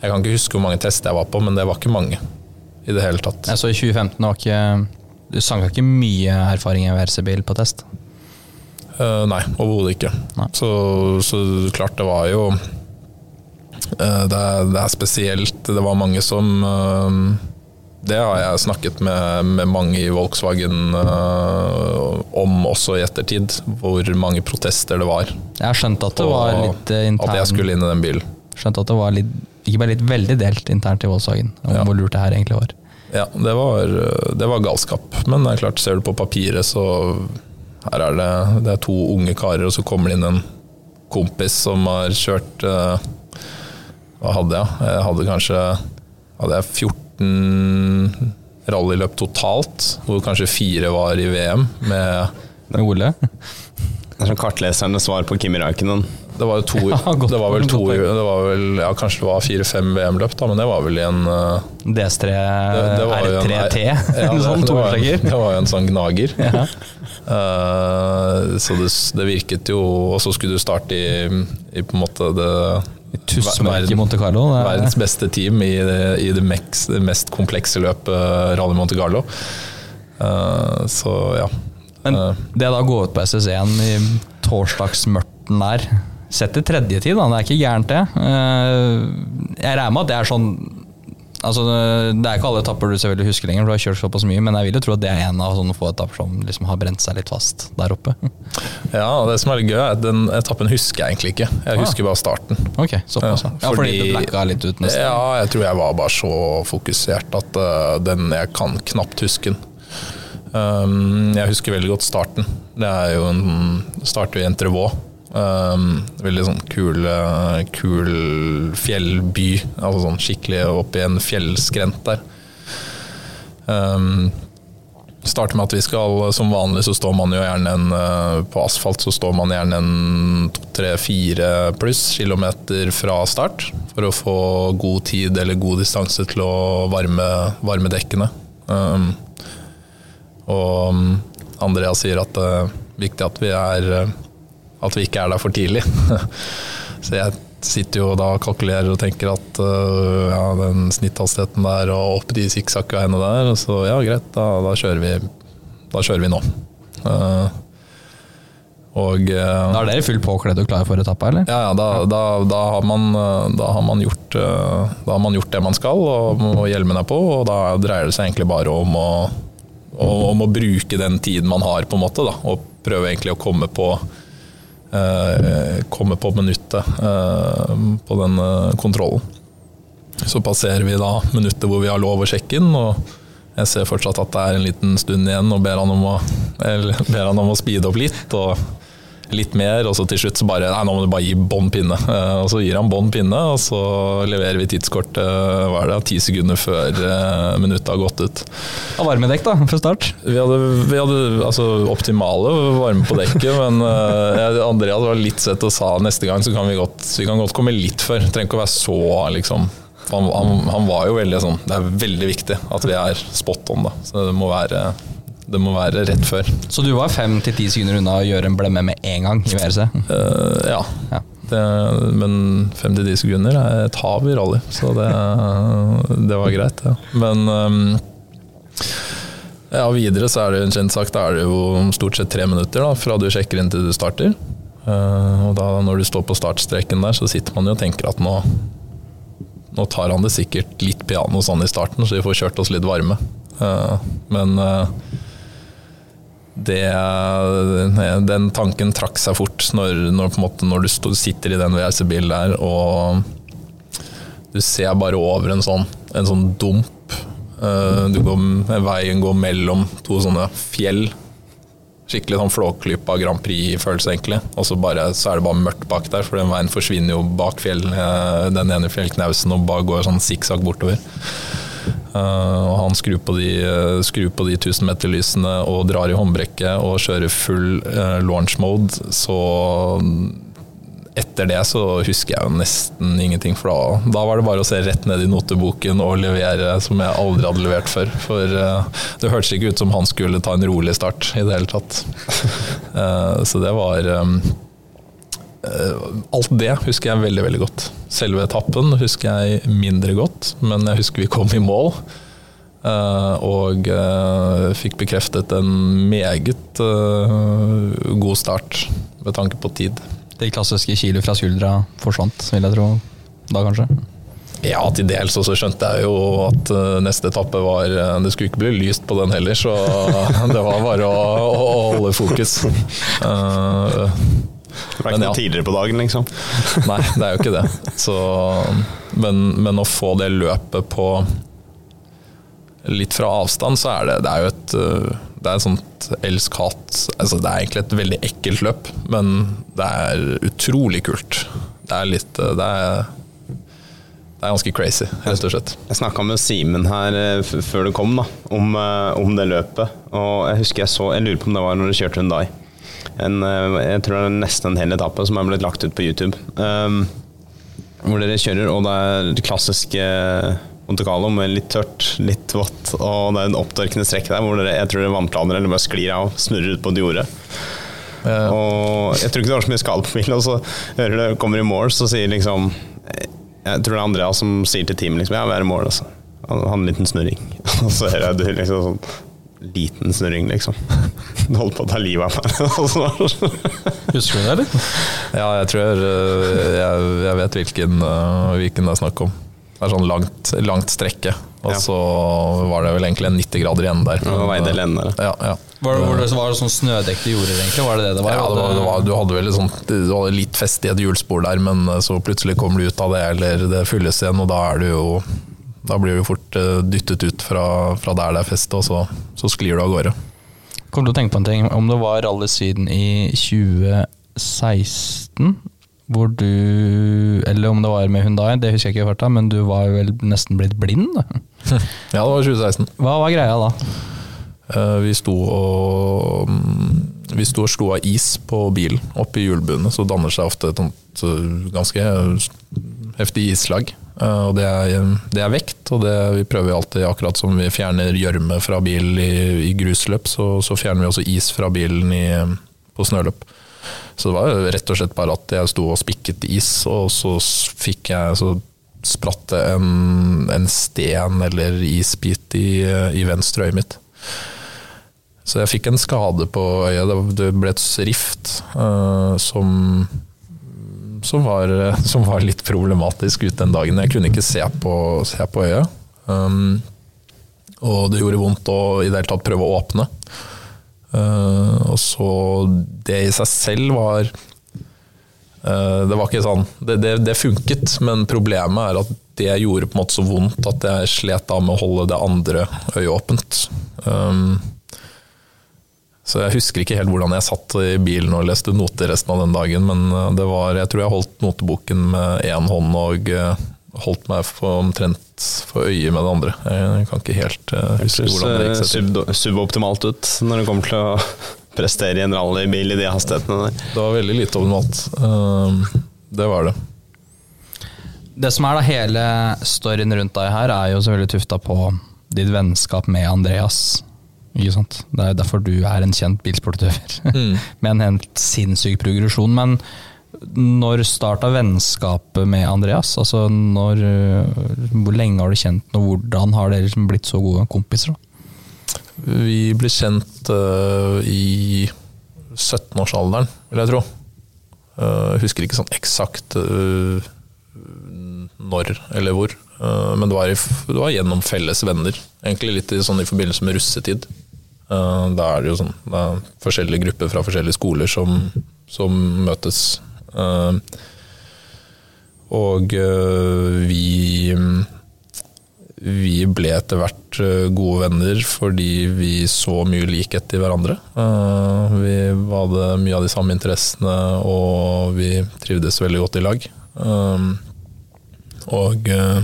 Jeg kan ikke huske hvor mange tester jeg var på, men det var ikke mange i det hele tatt.
Så i 2015 var ikke Du sanka ikke mye erfaring i VRC-bil på test?
Uh, nei, overhodet ikke.
Nei.
Så, så klart det var jo uh, det, er, det er spesielt. Det var mange som eh, Det har jeg snakket med, med mange i Volkswagen uh, om også i ettertid, hvor mange protester det var.
Jeg har skjønt at det var litt internt. intern
At jeg skulle inn i den bilen.
Skjønt at det var litt, ikke bare litt veldig delt internt i Volkswagen, om
Ja.
hvor lurt det her egentlig var.
Ja, det var, det var galskap. Men det er klart, ser du på papiret, så her er det, det er to unge karer, og så kommer det inn en kompis som har kjørt uh, Hva hadde jeg? Jeg hadde kanskje hadde jeg 14 rallyløp totalt, hvor kanskje fire var i VM. Med,
Med Ole?
Det er som kartlesernes svar på Kimi Räikkönen.
det var jo to,
Ja, godt
det var vel to det var vel, ja, Kanskje det var fire-fem VM-løp, da, men det var vel i en eh,
DS3
det, det var jo en-
R3T?
Ja, det,
sånn
det, var, det var jo en sånn gnager.
Ja.
Uh, så det, det virket jo Og så skulle du starte i, i på en måte det
Tussmørk i Monte Carlo. er-
Verdens beste team i det, i det, meks, det mest komplekse løpet Rally Monte Carlo. Uh, så ja.
Men
Eh,
det da å gå ut på SS1 i torsdagsmørten der Sett til tredje tid, da. Det er ikke gærent, det. Uh, Jeg regner med at det er sånn Altså, Det er ikke alle etapper du selvfølgelig husker lenger, for du har kjørt såpass mye, men jeg vil jo tro at det er en av sånne få etapper som liksom har brent seg litt fast der oppe.
ja, og det som er litt gøy, er at den etappen husker jeg egentlig ikke. Jeg
Ah.
husker bare starten.
Ok, såpass. Ja,
Ja,
fordi, du blacka litt ut nesten.
Ja, jeg tror jeg var bare så fokusert at uh, den Jeg kan knapt huske den. Um, jeg husker veldig godt starten. Det er jo en starter i Entrevaux. Um, veldig sånn kul, eh, kul fjellby. Altså sånn skikkelig oppi en fjellskrent der. Um, starter med at vi skal, som vanlig så står man jo gjerne en eh, På asfalt så står man gjerne en to, tre, fire pluss kilometer fra start. For å få god tid eller god distanse til å varme, varme dekkene. Um, og Andrea sier at det er viktig at vi, er, eh, at vi ikke er der for tidlig. Så jeg sitter jo da og kalkulerer og tenker at uh, ja, den snitthastigheten der og opp de sikksakkveiene der, så ja, greit, da, da, kjører, vi, da kjører vi nå. Uh, og uh,
Da er dere fullt påkledd og klare for etappa, eller?
ja, ja, da, da, har man, da, har man gjort, da har man gjort det man skal, og, og hjelmen er på, og da dreier det seg egentlig bare om å om å bruke den tiden man har, på en måte, da, og prøve egentlig å komme på eh, komme på minuttet eh, på den eh, kontrollen. Så passerer vi da minuttet hvor vi har lov å sjekke inn, og jeg ser fortsatt at det er en liten stund igjen, og ber han om å, eller, ber han om å speede opp litt. og litt mer, og så til slutt så bare Nei, nå må du bare gi bånn pinne. Eh, og så gir han bånn pinne, og så leverer vi tidskortet hva er det, ti sekunder før eh, minuttet har gått ut.
Og varmedekk, da, for start?
Vi hadde, vi hadde altså, optimale varme på dekket, men uh, Andreas var litt søt og sa neste gang så kan vi godt, vi kan godt komme litt før. Trenger ikke å være så liksom han, han, han, var jo veldig sånn Det er veldig viktig at vi er spot on, da. Så det må være det må være rett før.
Så du var fem til ti sekunder unna å gjøre en blemme med en gang i VRC?
Uh, eh, ja. ja. Det, men fem til ti sekunder er et hav i rally, så det, det var greit. Ja. Men um, ja, videre så er det kjent sak. da er det jo stort sett tre minutter da, fra du sjekker inn til du starter. Uh, og da når du står på startstreken der, så sitter man jo og tenker at nå, nå tar han det sikkert litt piano sånn i starten, så vi får kjørt oss litt varme. Uh, men det, den tanken trakk seg fort når, når, måte, når du stod, sitter i den WRC-bilen der og du ser bare over en sånn, en sånn dump. Du går, veien går mellom to sånne fjell. Skikkelig sånn Flåklypa Grand Prix-følelse, egentlig. Og så, bare, så, er det bare mørkt bak der, for den veien forsvinner jo bak fjell, den ene fjellknausen og bare går sånn sikksakk bortover. Uh, og han skrur på, de, uh, skrur på de 1000-meterlysene og drar i håndbrekket og kjører full uh, launch mode, så etter det så husker jeg jo nesten ingenting, for da, da, var det bare å se rett ned i noteboken og levere som jeg aldri hadde levert før. For det hørtes ikke ut som han skulle ta en rolig start i det hele tatt. så det var um, Alt det husker jeg veldig, veldig godt. Selve etappen husker jeg mindre godt, men jeg husker vi kom i mål. Uh, og uh, fikk bekreftet en meget god start med tanke på tid.
Det klassiske kilet fra skuldra forsvant, vil jeg tro da, kanskje?
Ja, til dels. Og så skjønte jeg jo at neste etappe var Det skulle ikke bli lyst på den heller, så det var bare å, å holde fokus.
Det var ikke noe ja. tidligere på dagen, liksom?
Nei, det er jo ikke det. Så, men, men, å få det løpet på litt fra avstand, så er det, det er jo et det er et sånt elsk-hat altså Det er egentlig et veldig ekkelt løp, men det er utrolig kult. Det er litt Det er, det er ganske crazy, rett og slett.
Jeg snakka med Simen her eh, før du kom, da, om, eh, om, det løpet. Og jeg husker jeg så Jeg lurer på om det var når du kjørte Hundai en, eh, jeg tror det er nesten en hel etappe som er blitt lagt ut på YouTube. Um, hvor dere kjører, og det er det klassiske Monte Carlo med litt tørt, litt vått, og det er en opptørkende strekk der hvor dere, jeg tror det er vannplaner eller bare sklir av, snurrer ut på et jorde. Uh. Og jeg tror ikke det var så mye skade på bilen, og så hører du kommer i mål, så sier liksom Jeg tror det er Andrea som sier til teamet liksom, ja, vi er i mål, altså. Han har en liten snurring. Og så hører jeg du liksom sånn liten snurring, liksom. Du holdt på å ta livet av meg.
Husker du det, eller?
Ja, jeg tror jeg, jeg vet hvilken, eh, hvilken det er snakk om. Det er sånn langt, langt strekke, og ja. så var det vel egentlig en 90 grader igjen der.
Ja, veidel ende.
Ja, ja.
Var, var, det, var det sånn snødekte jorder, egentlig? Var det det det var?
Ja, det var, det var, du hadde vel sånn, du hadde litt fest i et hjulspor der, men eh, så plutselig kommer du ut av det, eller det fylles igjen, og da er du jo da blir du fort eh, dyttet ut fra, fra der det er fest, og så, så sklir du av gårde.
Kom til å tenke på en ting. Om det var Rally Syden i 2016, hvor du Eller om det var med Hundai, det husker jeg ikke i farta, men du var vel nesten blitt blind?
ja, det var 2016.
Hva var greia da?
Uh, vi sto og mm, vi sto og slo av is på bilen oppe i hjulbuene, så danner seg ofte et ganske heftig islag. Eh, og det er, det er, vekt, og det vi prøver alltid, akkurat som vi fjerner gjørme fra bilen i, i grusløp, så, så, fjerner vi også is fra bilen i, på snøløp. Så det var rett og slett bare at jeg sto og spikket is, og så fikk jeg så spratt det en, en, sten eller isbit i, i venstre øyet mitt. Så jeg fikk en skade på øyet. Det ble et rift uh, som som var, som var, litt problematisk ut den dagen. Jeg kunne ikke se på, se på øyet. Um, Og det gjorde vondt å i det hele tatt prøve å åpne. Uh, og så Det i seg selv var uh, Det var ikke sånn det, det, det funket, men problemet er at det gjorde på en måte så vondt at jeg slet da med å holde det andre øyet åpent. Um, så jeg husker ikke helt hvordan jeg satt i bilen og leste noter resten av den dagen, men eh, det var, jeg tror jeg holdt noteboken med én hånd og eh, holdt meg for omtrent for øyet med det andre. Jeg kan ikke helt uh, huske hvordan det gikk seg til.
Sub, suboptimalt ut når det kommer til å prestere i en rallybil i de hastighetene der.
Det var veldig lite optimalt. Det var det.
Det som er da hele storyen rundt deg her, er jo selvfølgelig tufta på ditt vennskap med Andreas. Ikke sant? Det er derfor du er en kjent bilsportutøver,
Mm.
med en helt sinnssyk progresjon. Men når starta vennskapet med Andreas? Altså når, øh, Hvor lenge har du kjent ham, og hvordan har dere liksom blitt så gode kompiser? da?
Vi ble kjent uh, i 17-årsalderen, vil jeg tro. Uh, jeg husker ikke sånn eksakt uh, når eller hvor, men det var, i, det var gjennom felles venner. Egentlig litt i, sånn i forbindelse med russetid. Uh, da er det jo sånn det er forskjellige grupper fra forskjellige skoler som, som møtes. Uh, og uh, vi vi ble etter hvert eh, gode venner fordi vi så mye likhet i hverandre. Eh, Vi hadde mye av de samme interessene, og vi trivdes veldig godt i lag. Eh, Og eh,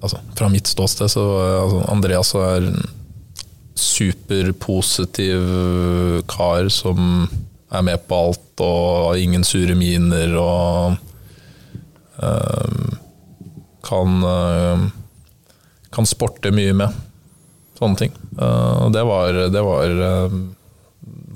altså, fra mitt ståsted så altså, Andreas er superpositiv kar som er med på alt og har ingen sure miner og øh, kan øh, kan sporte mye med. Sånne ting. Eh, Og det var, det var eh,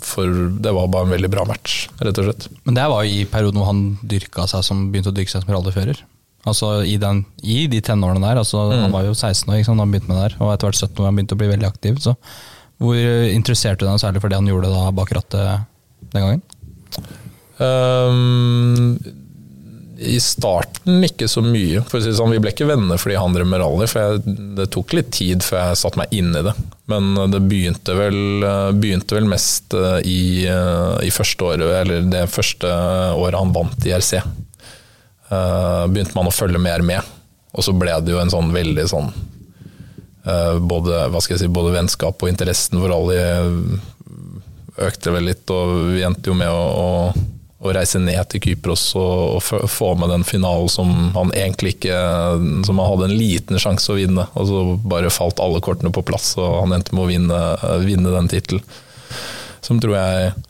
for det var bare en veldig bra match, rett og slett.
Men det var jo i perioden hvor han dyrka seg som begynte å dyrke seg som rallyfører. Altså i, den, i de tenårene der. Altså, Han var jo 16 år da han begynte med det der, og etter hvert 17 år han begynte å bli veldig aktiv. Så hvor interesserte du deg særlig for det han gjorde da bak rattet den gangen?
Um, I starten ikke så mye. For å si sånn, Vi ble ikke venner fordi han drev med rally, for jeg, det tok litt tid før jeg satte meg inn i det. Men det begynte vel, begynte vel mest eh, i, eh, i første året, eller det første året han vant i RC. Eh, begynte man å følge mer med, og så ble det jo en sånn veldig sånn uh, både, hva skal jeg si, både vennskap og interessen for alle økte vel litt, og vi endte jo med å, å, å reise ned til Kypros og, og få med den finalen som han egentlig ikke Som han hadde en liten sjanse å vinne, og så bare falt alle kortene på plass, og han endte med å vinne, vinne den tittelen. Som tror jeg eh,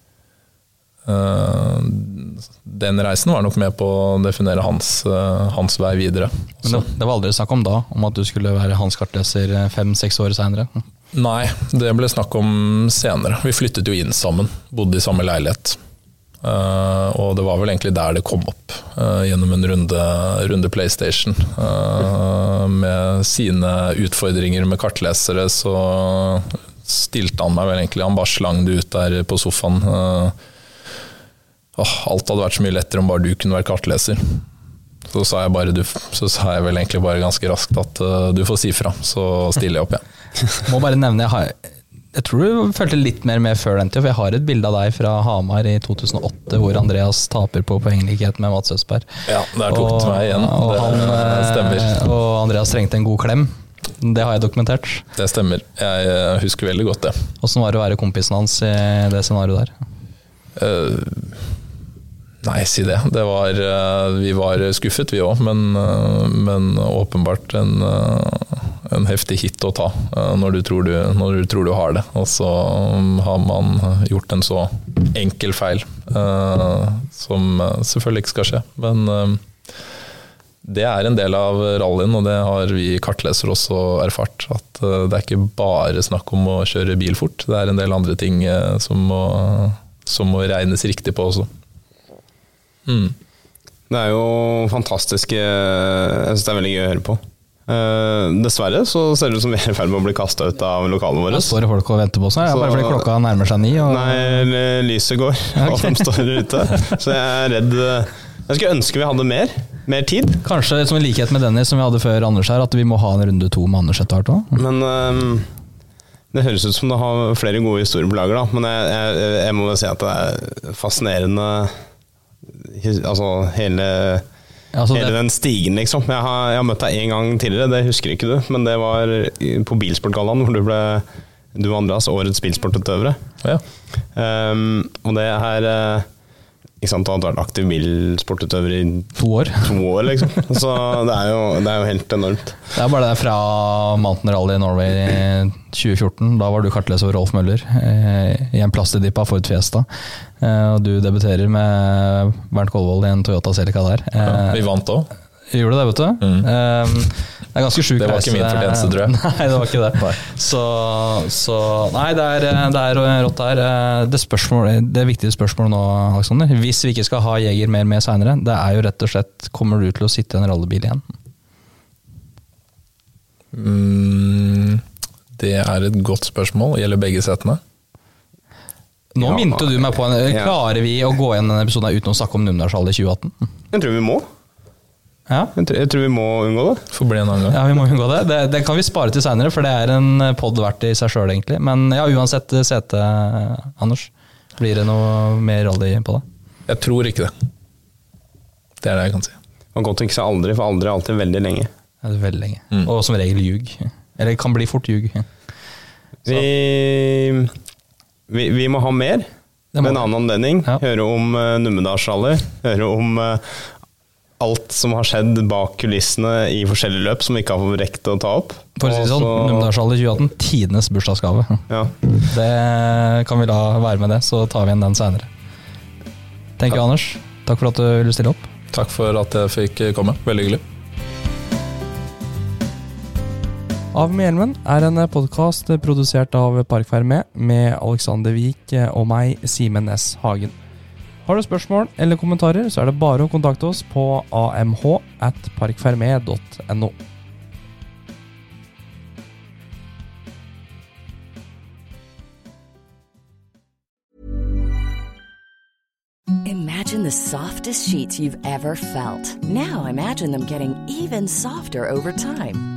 Den reisen var nok med på å definere hans, eh, hans vei videre.
Men det, det var aldri snakk om da, om at du skulle være hans kartleser fem-seks år seinere.
Nei, det ble snakk om senere. Vi flyttet jo inn sammen, bodde i samme leilighet. Uh, og det var vel egentlig der det kom opp, uh, gjennom en runde, runde PlayStation. Uh, med sine utfordringer med kartlesere, så stilte han meg vel egentlig Han bare slang det ut der på sofaen. Eh, åh, alt hadde vært så mye lettere om bare du kunne være kartleser. Så sa jeg, bare, du, så sa jeg vel egentlig bare ganske raskt at uh, du får si fra, så stiller jeg opp, jeg.
Må bare nevne, jeg, har, jeg tror du følte litt mer med før den tid, for jeg har et bilde av deg fra Hamar i 2008 hvor Andreas taper på poenglikhet med Mats Østberg.
Ja, der tok og, meg igjen.
Og,
Det
han, eh,
stemmer.
og Andreas trengte en god klem. Det har jeg dokumentert.
Det stemmer. Jeg eh, husker veldig godt det.
Åssen var det å være kompisen hans i det scenarioet der?
Eh, nei, si det. det var, eh, vi var skuffet, vi òg, men, eh, men åpenbart en, eh, en heftig hit å ta når du, tror du, når du tror du har det. Og så um, har man gjort en så enkel feil, som selvfølgelig ikke skal skje. Men det er en del av rallyen, og det har vi kartlesere også erfart. At det er ikke bare snakk om å kjøre bil fort, det er en del andre ting som må, som må regnes riktig på også. Mm.
Det er jo fantastisk Jeg syns det er veldig gøy å høre på. Uh, dessverre så ser det ut som vi er i ferd med å bli kasta ut av lokalene våre.
Der står det folk og venter på oss.
her,
bare fordi klokka nærmer seg ni. Og,
Nei, lyset går, og de står ute. Så jeg er redd Jeg skulle ønske vi hadde mer. mer tid.
Kanskje som en likhet med Dennis som vi hadde før Anders her, at vi må ha en runde to med Anders etter hvert òg.
Men ehm, det høres ut som du har flere gode historier på lager, da. Men jeg, jeg, jeg må si at det er fascinerende Altså hele,
Altså,
hele
det-
den stigen, liksom. Jeg har, jeg har møtt deg en gang tidligere, det husker ikke du, men det var på Bilsportgallaen, hvor du ble du og Andreas årets bilsportutøvere.
Ja.
Um, og det er eh, ikke sant, Du har vært aktiv bilsportutøver i
To år.
to år, liksom. Så det er jo, det er jo helt enormt.
Det er bare det fra Mountain Rally Norway i 2014. Da var du kartleser Rolf Møller eh, i en plastidippa Ford Fiesta. Eh, og du debuterer med Bernt Kolvold i en Toyota Celica der.
Ja,
Eh,
vi vant òg.
Gjorde det, vet du.
Mm.
Um, det er ganske sjuk
Det var ikke
reise.
min fortjeneste, tror jeg.
Nei, det var ikke det.
Nei.
Så, så Nei, det er, det er rått her. Eh, Det, spørsmål, det viktige spørsmålet nå, Alexander, hvis vi ikke skal ha Jeger mer med seinere, det er jo rett og slett Kommer du til å sitte i en rallybil igjen?
Mm, det er et godt spørsmål. Gjelder begge setene.
Nå
Ja,
minte du meg på en
ja.
Klarer vi å gå igjen denne episoden uten å snakke om Numedalsrally i 2018?
Jeg tror vi må.
Ja.
Jeg tror, vi må unngå det.
Får bli en annen gang.
ja, vi må unngå det. det. Det kan vi spare til seinere, for det er en pod verdt i seg sjøl, egentlig. Men ja, uansett sete, Anders. Blir det noe mer rally på det?
Jeg tror ikke det. Det er det jeg kan si.
Man kan ikke si aldri, for aldri er alltid veldig lenge.
Ja, det er veldig lenge.
Mm.
Og som regel ljug. Eller kan bli fort ljug.
Vi, vi, vi må ha mer
Med
ved en annen anledning.
Ja.
Høre om uh, Numedalsrally. Høre om eh, alt som har skjedd bak kulissene i forskjellige løp som vi ikke har rekt å ta opp.
For å si det sånn,
Numedalsrally så-
Numedalshallen 2018, tidenes bursdagsgave.
Ja.
Det kan vi la være med det, så tar vi igjen den seinere. Tenker ja. Anders. Takk for at du ville stille opp.
Takk for at jeg fikk komme. Veldig hyggelig.
Av med hjelmen er en podkast produsert av Park Fermé med Alexander Wiik og meg, Simen Næss Hagen. Har du spørsmål eller kommentarer, så er det bare å kontakte oss på amh.
Imagine the softest sheets you've ever felt. Now imagine them getting even softer over time.